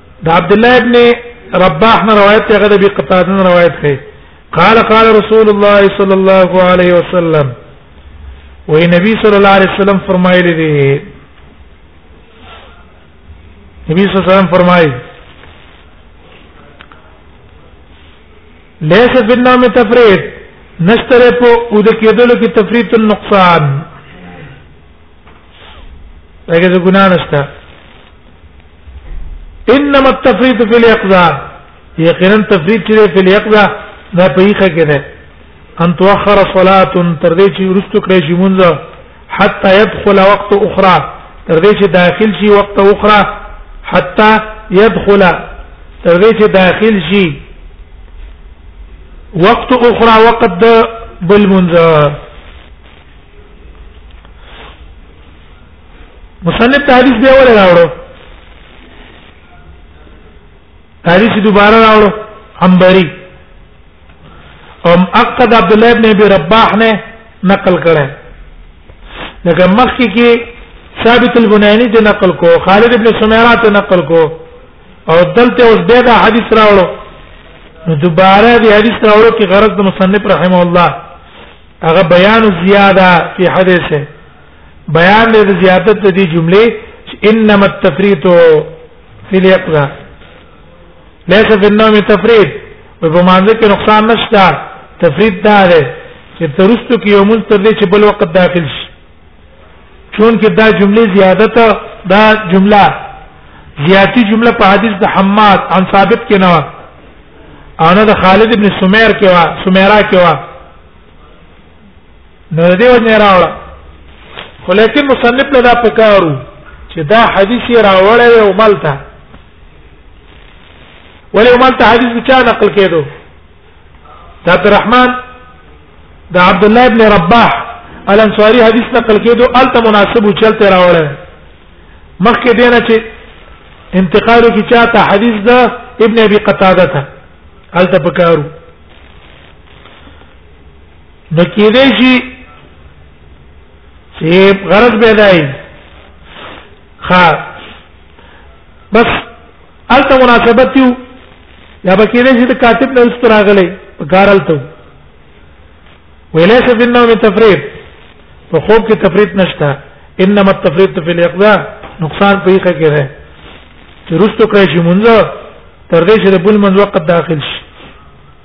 د عبد الله ابن رباح نه روایت هغه د بقتاده نه روایت کړي قال قال رسول الله صلى الله عليه وسلم وې نبی صلی الله علیه وسلم فرمایلی دی نبی صلی الله علیه وسلم فرمایلی ليس في النوم تفريط نشتره په اود کېدلو کې تفريط النقصان دغه څه ګنا نشته انما التفريط في الاقضاء یقینا تفريط چې په الاقضاء دا په یخه کې ده ان تؤخر صلاه تر دې چې ورستو کړې شي مونږ حتى يدخل وقت اخرى تر دې چې داخل شي وقت اخرى حتى يدخل تر دې چې داخل شي وقت اخرى وقت بل منذ مصنف ته حدیث دی ولا راوړو حدیث دوباره راوړو حنبری ام اقد عبد الله ابن ابي رباح نے نقل کړه لکه مخکې کې ثابت البناني ته نقل کو خالد ابن سميرا ته نقل کو او دلته اوس به دا حدیث راوړو نو دوباره دی حدیث راوړو کې غرض د مصنف رحم الله هغه بیان زیاده فی حدیثه بیان د زیادت د دې جملې انما التفریط فی الیقظه ليس في النوم تفريط په مانځه کې نقصان نشته تفريط دا دی چې ترستو کې یو مل تر دې چې بل وخت داخل شي چون کې دا جمله زیادت دا جمله زیاتی جمله په حدیث د حماد عن ثابت کې نه او نه د خالد ابن سمیر کې وا سمیرا کې وا نو دې وجه راوړه خو لیکن مصنف له دا پکارو چې دا حدیث یې راوړی او ملته ولې ملته حدیث چا نقل کېدو دا عبد الرحمن دا عبد الله ابن رباح الانصاری حدیث نقل کېدو الته مناسب او چلته راوړی مخکې دینه چې انتقال کی چاته حدیث دا ابن ابي قتاده ته الته پکارو نو کې دې شي چې غرض به دی ها بس الته مناسبت یو یا به کې دې شي د کاتب نه اوس راغلي غارل ته وليس في النوم تفريط په خوب کې تفريط نشته انما التفريط في الاقضاء نقصان په یخه کې ده چې رستو کړی شي مونږ تر دې چې د بل منځ وخت داخل شي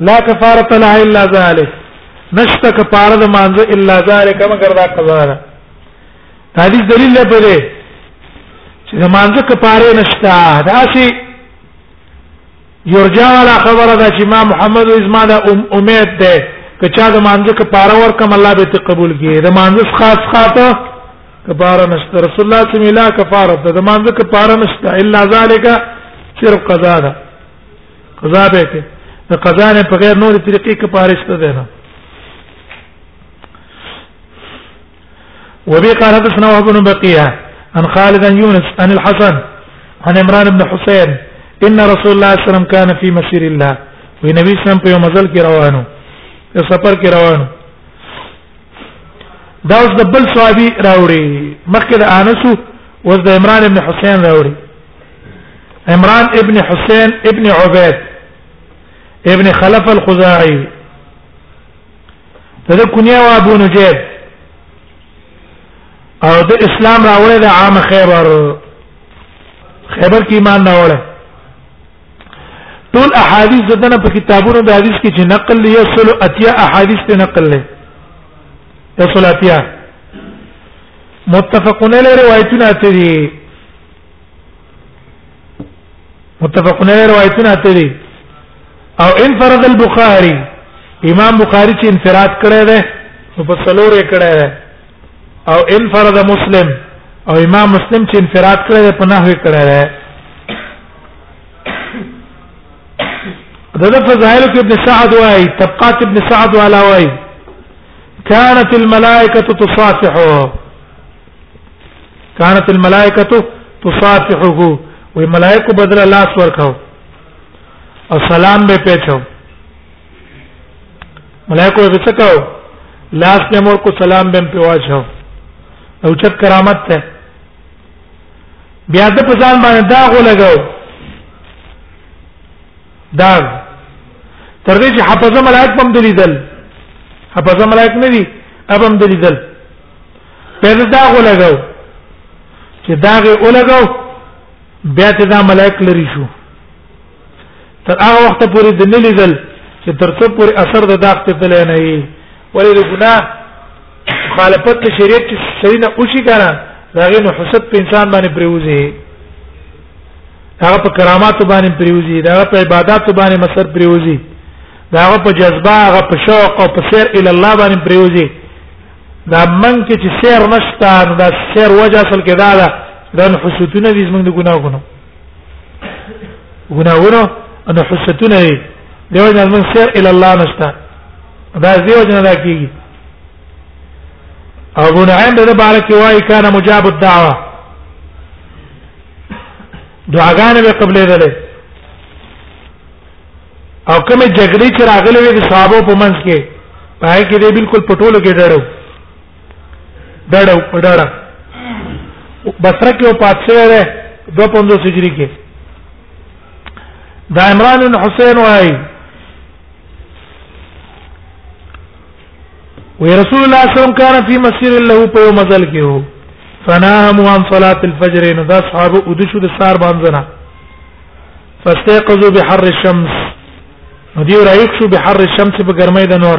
لا کفاره لها الا ذلك نشته کفاره د مانزه الا ذلك مگر دا قضا ده حدیث دلیل دی په دې چې د مانزه کفاره نشته دا شي یرجا ولا خبره ده چې ما محمد او ازما دا امید ده کچا د مانزه کفاره ورکم الله به ته قبول کړي د مانزه خاص خاطه کفاره نشته رسول الله صلی الله علیه کفاره ده زمان ذکر کفاره نشته الا ذالک سر قضا ده قضا به کې د قضا نه په غیر نور طریقې کفاره شته ده نه وبي قال حدثنا وهب بن بقيه عن خالد بن يونس عن الحسن عن عمران بن حسين ان رسول الله صلى الله عليه وسلم كان في مسير الله ونبي صلى الله عليه وسلم په مزل کې روانو په سفر کې روانو دا اوس د بل صحابي راوړي مخکې د انس اوس د عمران ابن حسین راوړي عمران ابن حسین ابن عبید ابن خلف الخزاعي دا کنیا و ابو نجیب او د اسلام راوړی د عام خیبر خیبر کې ایمان راوړی ټول احادیث دنه په کتابونو د حدیث کې چې نقل لري اصل اتیا احادیث ته نقل لري اصل اتیا متفقون علیه روایتونه ته دي متفقون علیه روایتونه ته دي او انفرد البخاری امام بخاری چې انفراد کړی دی نو په څلور یې کړی دی او انفرد مسلم او امام مسلم چې انفراد کړی دی په نحوه کړی دی دغه فضائل کې ابن سعد وايي طبقات ابن سعد والا وايي كانت الملائكه تصافحه كانت الملائكه تصافحه وي ملائکه بدل الله سور کاو او سلام به پیچو ملائکه به څه کاو لاس په مور کو سلام به پیواچو او چت کرامت ته بیا د پزان باندې داغ ولګاو داغ تر دې چې حفظه ملائک هم دلیدل حفظه ملائک نه دي ابم دلیدل په دې داغ ولګاو چې داغ ولګاو بیا ته دا ملائک لري شو تر هغه وخت پورې د نه لیدل چې تر څو پورې اثر د داغ ته تل نه وي ولې د ګناه مخالفت د شریعت چې سرینه او شي کنه داغه نو حسد په انسان باندې پریوزي هغه په کرامات باندې پریوزي هغه په عبادت باندې مسر پریوزي هغه په جذبه هغه په شوق او په سیر ال الله باندې پریوزي دا من کې چې سیر نشته دا سیر وجه اصل کې دا ده د حسدونه دې زمونږ د ګناهونو ګناونه ان حسدونه دي دیو جن من سیر ال الله نشتا دا دیو جن دا کیږي ابو نعیم د بارک وای کان مجاب الدعوه دعاګانې به قبلې دلې او کومه جګړې چې راغلې وي د صحابه په منځ کې پای کې دې بالکل پټولو کې ډړو ډړو په ډړه بصره کې او پاتشه ده 250 هجری کې دا عمران بن حسین وای وی رسول الله صلی الله علیه وسلم کان فی مسیر له په یو مزل کې وو فنام عن صلاه الفجر نو دا صحابه او د شو د سار باندې فاستيقظوا بحر الشمس نو دی رايق شو بحر الشمس په ګرمۍ د نور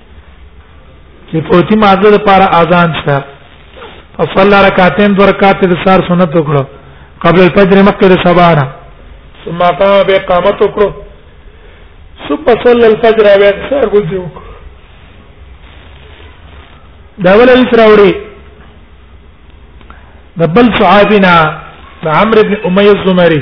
چې پوتی ماده لپاره اذان شته فصلى ركعتين دو رکعات د سار سنت وکړو قبل الفجر مکه د سبانا ثم قام باقامت وکړو ثم صلى الفجر بیا سار ګوځي وکړو دا ولا اسراوري د بل صحابینا عمرو بن اميه الزمري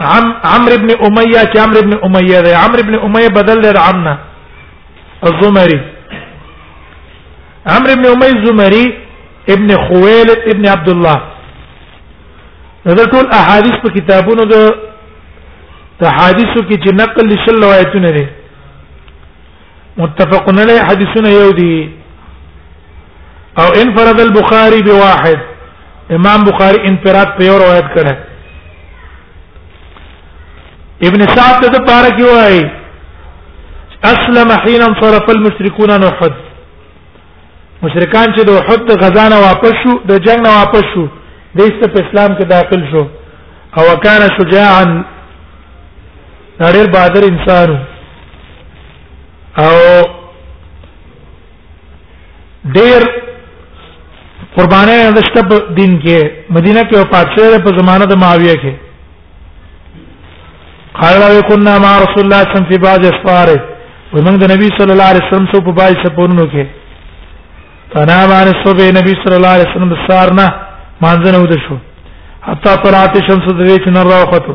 عم عمرو ابن اميه چې عمرو ابن اميه ده عمرو ابن اميه بدل له عمنا الزمري عمرو ابن اميه الزمري ابن خويلد ابن عبد الله دا ټول احاديث په کتابونو د احاديثو کې چې نقل لشل روایتونه دي متفقون علیه حدیثونه یو دي او انفرد البخاری بواحد امام بخاری انفراد په یو روایت کړه ابن سعد د پاره کې وایي اسلم حين انصرف المشركون عن احد مشرکان چې د احد د غزا نه واپس شو د جنگ نه واپس شو د اسلام کې داخل شو او کان شجاعا دا ډېر بهادر انسان او ډېر قربانې د شتب دین کې مدینه کې وفات شوی په زمانه د معاویه کې قال لو كنا مع رسول الله صلى الله عليه وسلم في بعض اسفاره ومن النبي صلى الله عليه وسلم سو په بای سپورونو کې فنا باندې سو به نبی صلی الله علیه وسلم سارنا مانځنه ودشو حتا طلعت الشمس د دې چې نن راوخته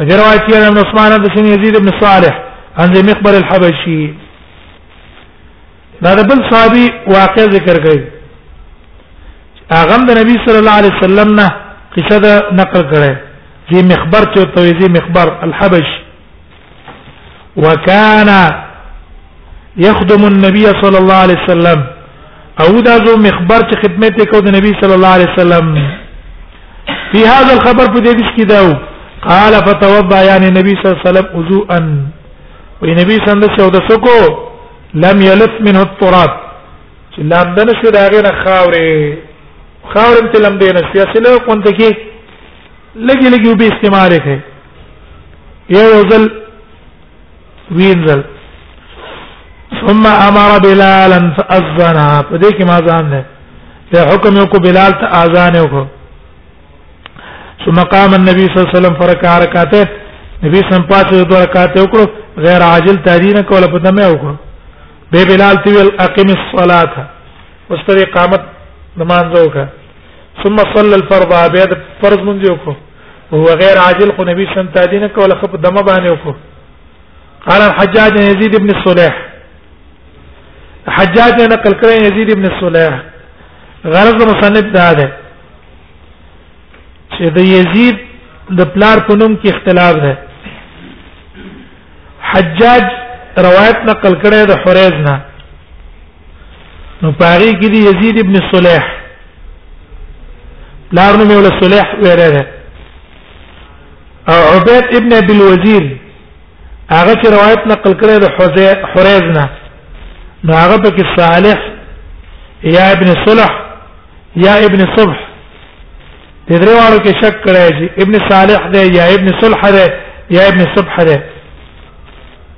جرواتي عن عثمان بن يزيد بن صالح عن ذي مخبر الحبشي دا بل صحابي واقع ذکر کړي هغه د نبی صلی الله علیه وسلم نه قصه نقل کړي ذي مخبر ته توي ذي مخبر الحبشي وكان يخدم النبي صلى الله عليه وسلم او دا زو مخبر چې خدمت کو د نبی صلی الله علیه وسلم په هاذا الخبر په دې کې داو قال فتوضا يعني النبي صلى الله عليه وسلم وضوءا والنبي صلى الله عليه وسلم د سکو لم يلف منه التراب چې لاندن شو دا غیر خاورې خاورم تلم دینه سیاسي له کوم ته کې لګي لګي به استعمال کړي یو ځل وینځل ثم امر بلالا فاذن په دې کې ما ځان نه ته حکم یو کو بلال ته اذان یو کو ثم قام النبي صلى الله عليه وسلم فركع ركعتين نبی سم پاتې دوه رکعات وکړو غیر عاجل تحریر کوله په دمه وکړو به بلال تیل اقیم الصلاه واستری قامت نماز وکړه ثم صلى الفرض بیا د فرض مونږ یو کو هو غیر عاجل خو نبی سم تعدین کوله خپ دمه باندې وکړو قال الحجاج يزيد بن صليح حجاج نه نقل کړی يزيد بن صليح غرض مصنف دا ده چې د يزيد د پلار په نوم کې اختلاف ده حجاج روایت نقل کړی د حریز نه نو پاری کې دی یزید ابن صلیح پلار نوم یې ول صلیح ویل دی او عبید ابن ابي الوزير هغه چې روایت نقل کړی د حریز نه نو هغه پکې صالح یا ابن صلح یا ابن صبح د درې وارو کې شک کړی چې ابن صالح دی یا ابن صلح دی یا ابن صبح دی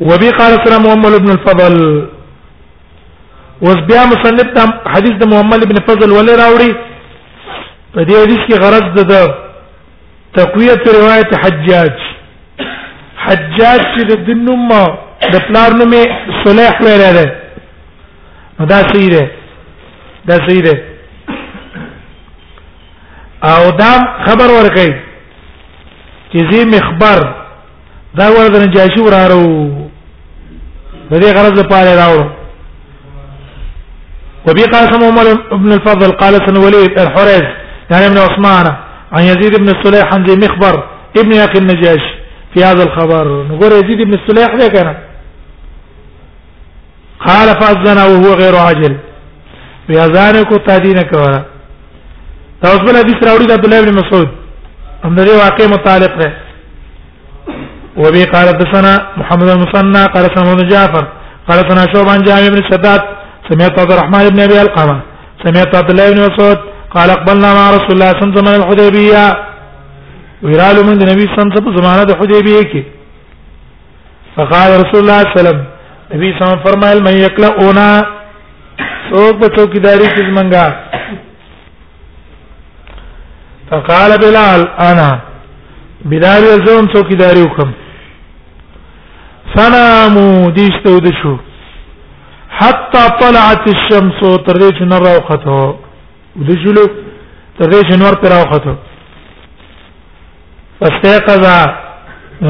وبي قال سلام محمد بن الفضل وسبيا مصنف تم حديث د محمد بن فضل ولې راوړي په دې حدیث کې غرض د تقویت روایت حجاج حجاج چې د دنوم د پلار نوم صالح ویل دی دا صحیح دی دا صحیح دی او دا خبر ورکړي چې زی مخبر دا ورته نجاشي ورارو د دې غرض لپاره راوړو وبي قال سمو عمر بن الفضل قال سن وليد الحريز يعني ابن عثمان عن يزيد بن السليح عن ذي مخبر ابن اخي النجاشي في هذا الخبر نقول يزيد بن السليح ذا كان قال فاذن وهو غير عاجل بیا ځان کو تادین کوله دا اوس بل حدیث راوړي د عبد الله بن مسعود هم دغه واقع متعلق ده وبي قال حدثنا محمد بن مسنى قال سمعت بن جعفر قال سنا شعبان جامع بن شداد سمعت عبد الرحمن بن ابي القمه سمعت عبد الله بن مسعود قال اقبلنا مع رسول الله صلى الله عليه وسلم الحديبيه ويرالو من النبي صلى الله عليه وسلم زمانه الحديبيه کې فقال رسول الله صلی الله علیه وسلم نبی صلی الله علیه وسلم فرمایل مې یکلا اونا څوک په چوکیداری کې منګا فقال بلال انا بلال زوم چوکیداری وکم سنامو دیشته ود شو حتا طلعت الشمس تر دې چې نور راوخته ود شو تر دې چې نور پر راوخته فاستيقظ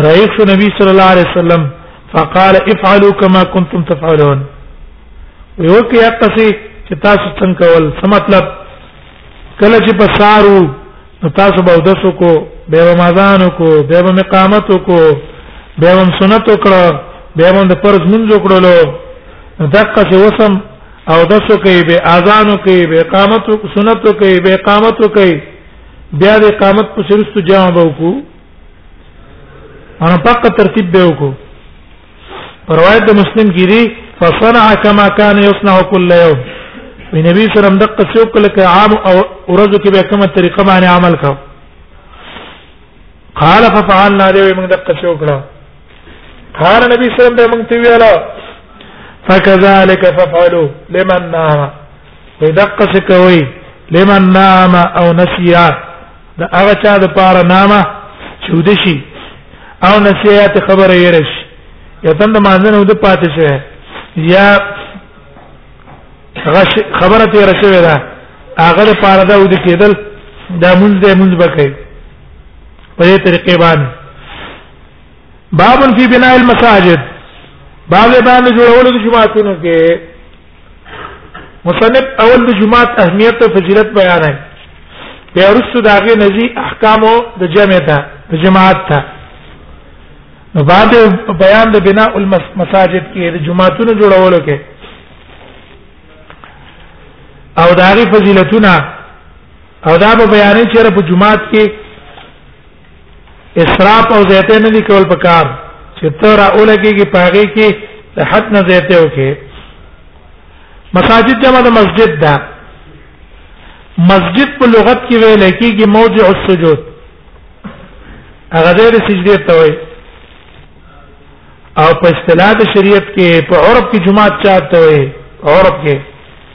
رئيس النبي صلى الله عليه وسلم فقال افعلوا كما كنتم تفعلون ويوكي يقصي چې تاسو څنګه کول څه مطلب کله چې په سارو نو تاسو به ودسو کو به رمضان کو به مقامت کو به هم سنت وکړه به هم د فرض منځ وکړلو دقه چې وسم او دسو کوي به اذان کوي به اقامت سنت کوي به اقامت کوي بیا د اقامت په سرستو جمع به وکړو انا پاک ترتیب به وکړو پر روایت د مسلم کې دی فصنع كما كان يصنع كل يوم نبی صلی الله علیه وسلم دقه څوک لکه عام او ورځو کې به کومه طریقه باندې عمل کاو قال ففعلنا دی موږ دقه څوک کړه قال نبی صلی الله علیه وسلم موږ ته ویلا فكذلك ففعلوا لمن نام په دقه څه کوي لمن نام او نسيا د هغه چا د پاره نامه چې ودشي او نسيا ته خبره یې راشي یا تند مانځنه ود پاتې شي یا خبره ته رسوي ده هغه د پاره دا ود کېدل دا مونږ دې مونږ بکې په دې طریقې باندې باب فی بناء المساجد باب باندې جوړول د جماعتونو کې مصنف اول د جمعات اهمیت او فضیلت بیانوي بیا وروسته د هغه نزي احکام د جمع ته د جماعت ته نو بعد بیان د بناء المساجد کې د جمعاتونو جوړولو کې او د هغه فضیلتونه او دا به بیانې چې په جمعات کې اسراف او زیاته نه لیکول پکار چې تر اولګيږي پاګه کې د حد نه زیاته وکي مساجد جمع د مسجد ده مسجد په لغت کې ویل کېږي موضع السجود هغه د سجدې ته وایي او په اصطلاح د شریعت کې په عرب کې جمعه چاته وایي عرب کې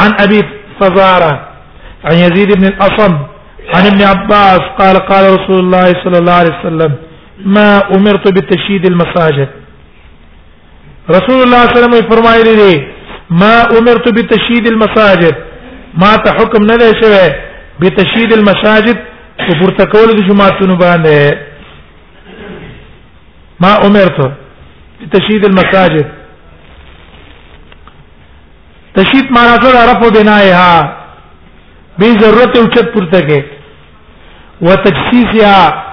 عن ابي فزاره عن يزيد بن الاصم عن ابن عباس قال قال رسول الله صلى الله عليه وسلم ما امرت بتشييد المساجد رسول الله صلى الله عليه وسلم فرمایلی دی ما امرت بتشييد المساجد ما ته حکم نه دی شوی بتشييد المساجد په پورته کول د جمعهتون باندې ما امرت بتشييد المساجد تشييد معنا څه ده رفع بنائها به ضرورت او چت پورته کې وتجسيسها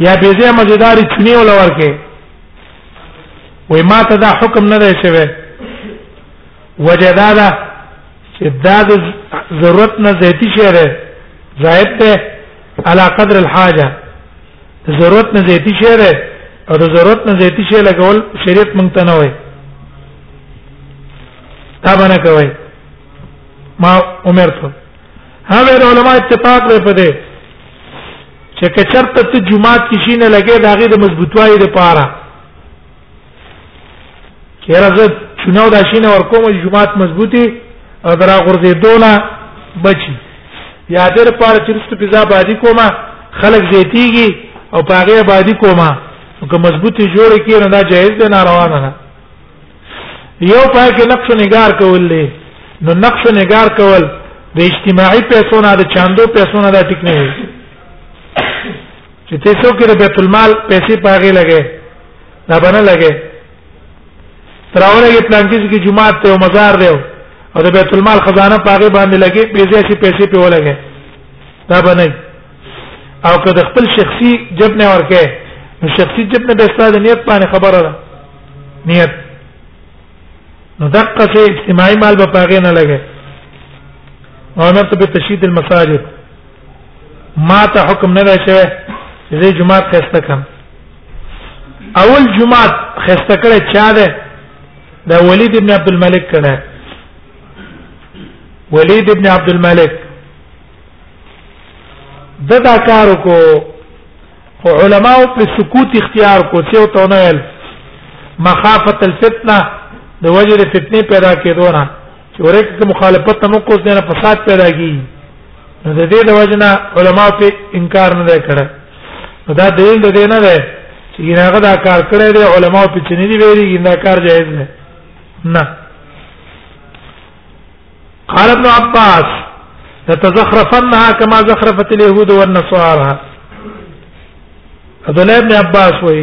یا به زه مزیدار چنی ول ورکه وای ما ته دا حکم نه دی شوی وجدادا چې دا د ضرورت نه زیاتی شعر زائد ته على قدر الحاجه د ضرورت نه زیاتی شی ده او د ضرورت نه زیاتی شی لګول شریعت مونږ ته نه وای دا باندې کوي ما عمر ته هغه د علماء اتفاق دی په دې چې کچرته ته جمعات کې شینه لګې داغه د مضبوطوالي لپاره کېره زه چونو دا شینه ور کوم جمعات مضبوطی او درا غرزه دونه بچي یا در پاره چې رسو په ځا باندې کومه خلک زیتیږي او پاغه باندې کومه که مضبوطی جوړ کې نه دا جایز ده ناروا نه ده یو پای کې نقش نگار کول دي نو نقش نگار کول د اجتماعي پیسو نه د چاندو پیسو نه دا ټیک نه وي چې تاسو کې د بیت المال پیسې پاغه لګي دا باندې لګي تراوله یې پلان کې چې جمعه ته مزار دی او د بیت المال خزانه پاګه باندې لګي پیسې شي پیسې په ولګي دا باندې او که د خپل شخصي جب نه ورکه نو شخصي جب نه به ستاسو نیت باندې خبره ده نیت نو دقه چې اجتماعي مال به پاګه نه لګي او نه ته په تشدید المساجد ما ته حکم نه راځي چې جمعه خسته کم اول جمعات خسته کړه چا ده دا ولید ابن عبد الملک کړه ولید ابن عبد الملک د دا کار کو او علماء په سکوت اختیار کو څو تو نه مخافت الفتنه د وجه د فتنه پیدا کېدو نه چې ورکه مخالفت نه کوس نه فساد پیدا کی نو د دې د وجنا علما په انکار نه دی کړی نو دا دلیل د دې نه دی چې هغه دا کار کړی دی علما په چنې دی ویلي دا کار جایز نه نه قال ابن عباس لتزخرفنها كما زخرفت اليهود والنصارى عبد الله بن عباس وی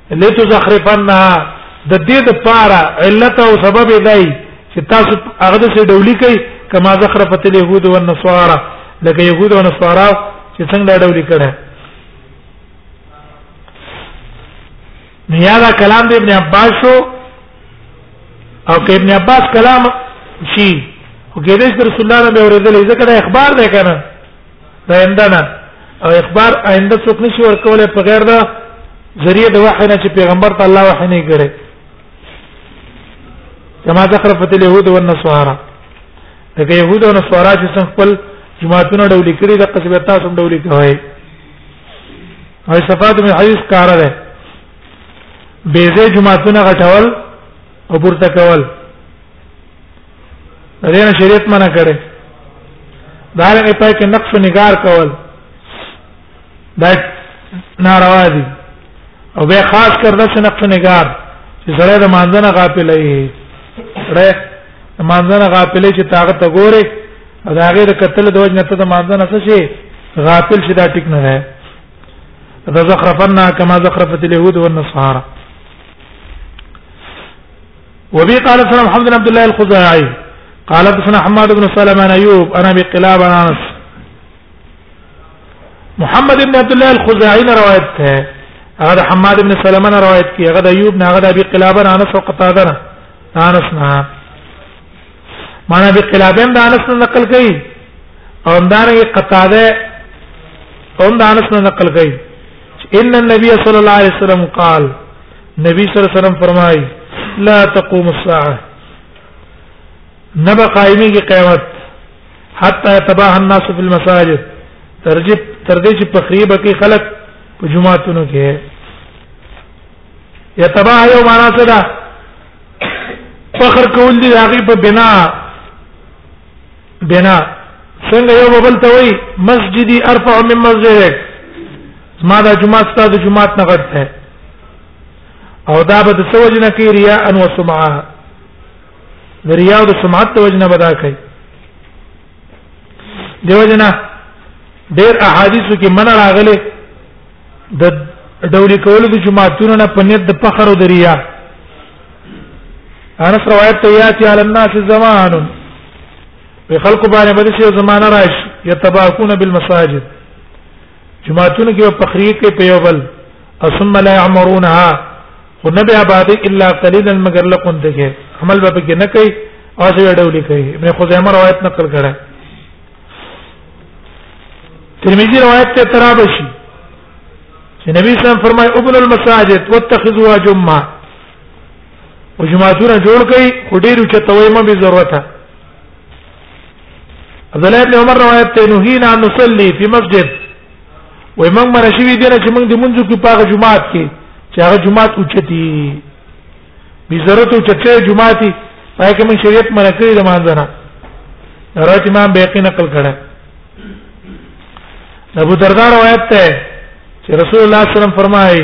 لتزخرفنها د دې د پاره علت او سبب دی چې تاسو هغه د څه ډولي کوي کما زخرفت اليهود والنصارى لکه يهود او نصارا چې څنګه ډولي کړه نیا دا کلام د ابن عباس شو او که ابن عباس کلام شي او کې د رسول الله نبی اورېدل ځکه دا اخبار ده کنه آینده نه او اخبار آینده څوک نشي ورکولای په غیر دا ذریعہ د وحی نه چې پیغمبر ته الله وحی نه کړي کما زخرفت اليهود والنصارى دغه يهود او نصارا چې څنګه خپل جماعتونه ډولې کړي د قصبه تاسو هم ډولې کوي او صفات من حدیث کار ده بیزه جماعتونه غټول او پورته کول دغه شریعت منع کړي دا رنګ په کې نقش نگار کول دا ناروا دي او به خاص کر د نقش نگار چې سره د مانځنه غافل وي سره د مانځنه غافل چې طاقت وګوري او دا غیر قتل د وجنه ته د مانځنه څه شي غافل شي دا ټیک نه ده دا زخرفنا كما زخرفت اليهود والنصارى وبي قال سلام محمد بن عبد الله الخزاعي قال حدثنا حماد بن سلمة عن ايوب انا بقلاب عن انس محمد بن عبد الله الخزاعي نے روایت ہے هذا حماد بن سلمة نے روایت کی هذا ايوب نے هذا ابي قلاب عن انس وقتاده نے انس نے معنا ابي قلاب نے انس نے نقل کی اور اندار یہ قتاده هم د انس نه نقل کوي ان النبي صلى الله عليه وسلم قال نبی صلی الله علیه وسلم فرمای لا تقوم الساعه نبا قائمه کی قیامت حتى يتباه الناس في المساجد ترجب تر دې چې تقریبا کې خلق په جمعاتونو کې يتباه یو معنا څه ده فخر کول دي هغه په بنا بنا څنګه یو بل ته وای مسجدي ارفع من مسجدك ما دا جمعه ستاسو د جمعه نه غټ ده او دا به د سوج نه کی ریا ان وسمعا د ریا او د سمعت د وجنه بدا کوي د وجنه ډیر احادیثو کې من راغله د ډولې کول د جمعهتون نه پنیت د فخر او د ریا انس روایت ته یاتي علی الناس زمان په خلکو باندې باندې چې زمانہ راشي یتباکون بالمساجد جماعتونه کې په خري کې په یو بل ثم لا يعمرونها خو نه به آباد الا قليلا مگر لقون دغه عمل به کې نه کوي او څه وړولې کوي ابن خزیمه روایت نقل کړه ترمذی روایت ته ترابشی چې نبی صلی الله علیه وسلم فرمایي ابن المساجد واتخذوها جمعه او جماعتونه جوړ کړي خو ډیرو چتوي ما به ضرورت عبد الله بن عمر روایت ته نهینا نصلي فی مسجد وای موږ باندې شوی دی چې موږ د منځو کې پاغه جماعت کې چې هغه جماعت اوچتي به ضرورت اوچته جماعت پای کې موږ شریعت منع کړی د مانځنه روایت امام بیقی نقل کړه ابو دردار روایت ته چې رسول الله صلی الله علیه وسلم فرمایي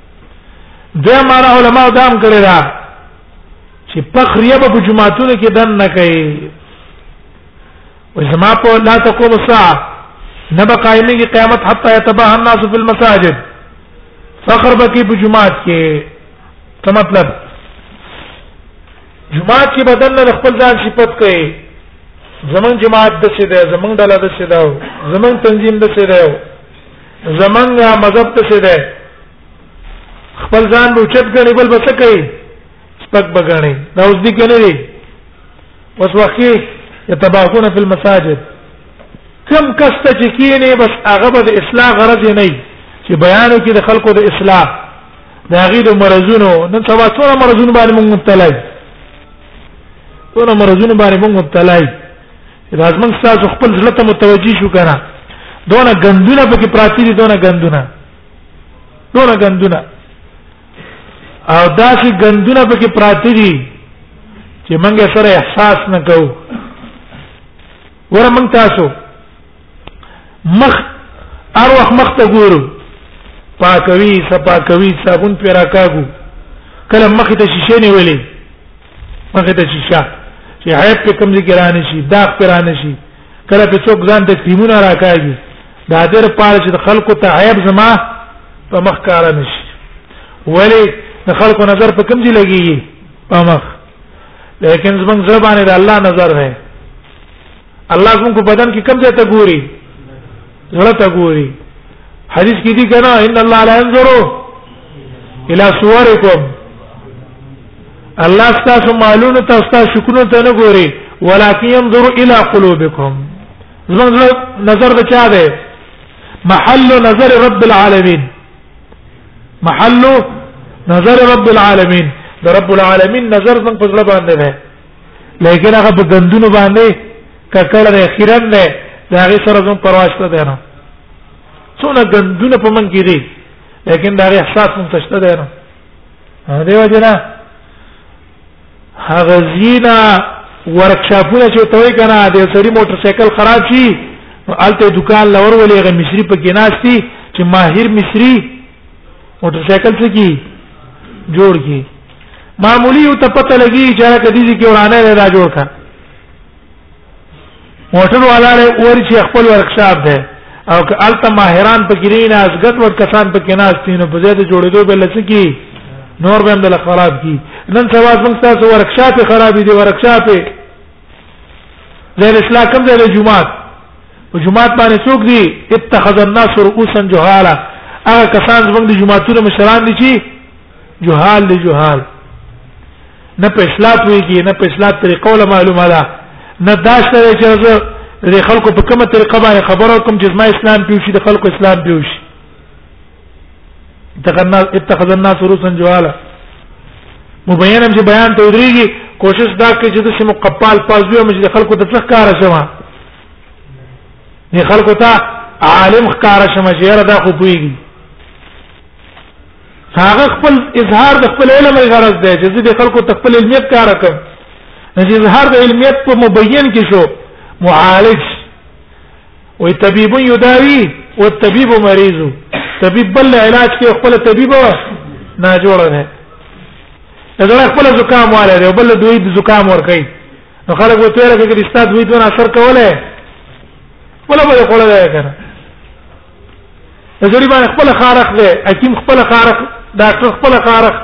د معنا علماء دام کړی دا چې فخریه په جمعاتونو کې دن نه کوي وجماع په لا تقوم الساعه نبا قائمه کی قیامت حتا یتباہ الناس فی المساجد فخر بکی په جمعات کې څه مطلب جمعات کې بدن له خپل ځان صفت کوي زمون جماعت د څه ده زمون ډله د څه ده زمون تنظیم د څه ده زمنګ مذهب ته څه ده خپل ځان اوچت غني بل بس کوي سپک بغني دا اوس دي کنه دي اوس واخی يتباهون في المساجد کم کس ته چې کینه بس هغه به د اصلاح غرض نه وي چې بیانو کې د خلکو د اصلاح د هغه د مرزونو نن سبا څوره مرزونه باندې موږ مبتلا یو څوره مرزونه باندې موږ مبتلا یو دا زمونږ تاسو خپل ځل ته متوجي شو کنه دونه غندونه پکې پراتی دي دونه غندونه دونه غندونه او دا چې غندونه پکې پراتی دي چې موږ سره احساس نه کوو ورمن تاسو مخ ار وخت مخ ته ګورو پاکوي صفا کوي صابون پیرا کاګو کله مخ ته شیشه نیولې مخه ته شي شا چې عیب په کوم ذکر نه شي دا خبر نه شي کله په څوک ځان د تیمونه راکاږي دا در پاره چې خلکو ته عیب زما په مخ کار نه شي ولی د خلکو نظر په کوم ځای لګي په مخ لیکن زمنګ زبانه د الله نظر نه الله زموږ په بدن کې کوم ځای ته ګوري زړه ته ګوري حدیث کې دي کنه ان الله لا ينظر الى صوركم الله تاسو مالونو ته تاسو شکرونه ته نه ګوري ولکن ينظر الى قلوبكم زموږ نظر د چا دی محل نظر رب العالمین محل نظر رب العالمین د رب العالمین نظر څنګه په ځړ باندې ده لیکن هغه په غندونو باندې ککړ دی خیرن دی دا هغه سره زموږ پرواښته دی نه څونه غندونه په من کې دي لیکن دا احساس مونږ تشته دی نه دیو جنا هغه زینا ورکشاپونه چې توې کنه د سری موټر سایکل خراب شي الته دکان لور ولې غ مصری په کې ناشتي چې ماهر مصری موټر سایکل څه کی جوړ کی معمولی یو ته پته لګی چې هغه کدی چې ورانه نه دا جوړ کا موټر والا له اور چې خپل ورکشاپ ده او که الته ماهران په ګرین از غټ ور کسان په کیناس تینو په زیاده جوړېدو بل څه کی نور به هم د خراب کی نن سبا موږ تاسو ورکشاپ خراب دي ورکشاپ زیر اصلاح کوم ځای د جمعات په جمعات باندې څوک دي اتخذ الناس رؤوسا جهالا هغه کسان زموږ د جمعاتونو مشران دي چې جهال دي جهال نه په اسلام ویږي نه په اسلام طریقه ولا معلومه ده نه داش ته چې زه د خلکو په کومه طریقه باندې خبرو کوم چې ما اسلام پیوشي د خلکو اسلام پیوشي اتخذ الناس رؤوسا جهالا مبین هم چې بیان ته ودرېږي کوشش دا کوي چې د سیمو قپال پاس وي او چې خلکو ته څه کار شوه نه خلکو ته عالم ښکار شم چې یاره دا خو پويږي هغه خپل اظهار د خپل علم غرض دی چې د خلکو ته خپل علمیت کار کوي چې اظهار د علمیت په مبین کې شو معالج وي طبيب يداوي والطبيب مريض طبيب بل علاج کې خپل طبيب نه جوړ نه دا خپل زکام والے دی بل دوی زکام ور کوي نو خلک وته لکه چې استاد وې دونه اثر کوله ولا به کوله دا کنه نظری باندې خپل خارخ دی حکیم خپل خارخ ډاکټر خپل خارخ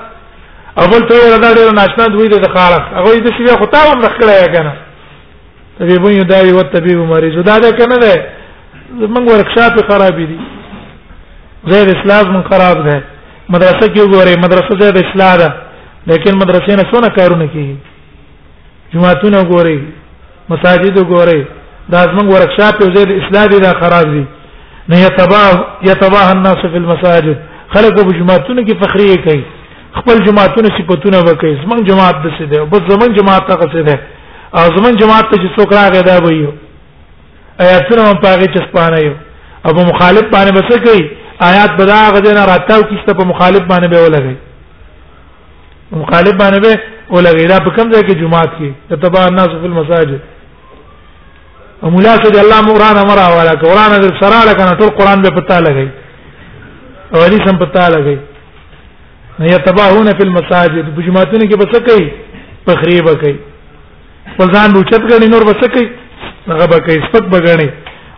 اول ته یې دا ډېر ناشنا دوی د خارخ هغه دې چې خو تاسو مخکړه کنه طبيب یو دا یو طبيب مریض دا دا کنه ده موږ ورکشاپ خراب دي غیر اسلام من خراب ده مدرسه کې وګوره مدرسه ده اسلام ده لیکن مدرسې نه څونه کارونه کوي جمعهتون وګورئ مساجد وګورئ دا زموږ ورکشاپ یو ځای د اصلاح دی دا خراب دی نه یتباه یتباه الناس فی المساجد خلک په جمعهتون کې فخری کوي خپل جماعتونه صفاتونه وکړي زمون جماعت د څه دی او بس زمون جماعت هغه څه دی او زمون جماعت ته چې څوک راغی دا به یو آیاتونه هم پاره چې سپانه یو او په مخالف باندې بس کوي آیات بدا غدنه راتاو کیسته په مخالف باندې به ولګي مخالف باندې به ولګي دا په کوم ځای کې جمعات کې تتبع الناس فی المساجد امولاسه دی الله قرآن امر والا قرآن در سره لکنه ټول قرآن به پتا لګي او دې سم پتا لګي نه یتبعون فی المساجد بجماعتونه کې بس کوي تخریب کوي ولزان بوچت غني نور بس کوي هغه به کوي سپک بغني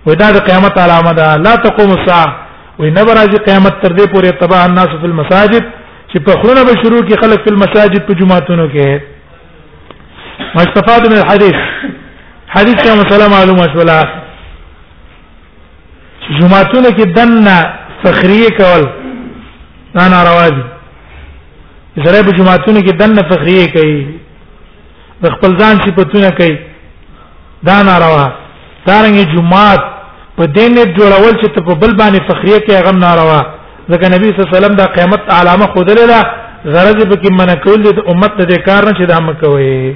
وې دا د قیامت علامه ده لا تقوم الساعه وې نبرازي قیامت تر دې پورې تبع الناس فی المساجد چې په خونه به شروع کې خلک په مساجد په جمعاتونو کې مستفاد من الحديث حدیث کې مسله معلومه شولا جمعاتونو کې دنه فخریه کول نه ناروا دي زره په جمعاتونو کې دنه فخریه کوي د خپل ځان صفاتونه کوي دا ناروا دارنګ جمعات په دې نه جوړول چې ته په بل باندې فخریه کې هغه ناروا ځکه نبی صلی الله علیه وسلم دا قیامت علامه خود لرله غرض به کې منع کول دي امت ته کار نه چې دا مکوي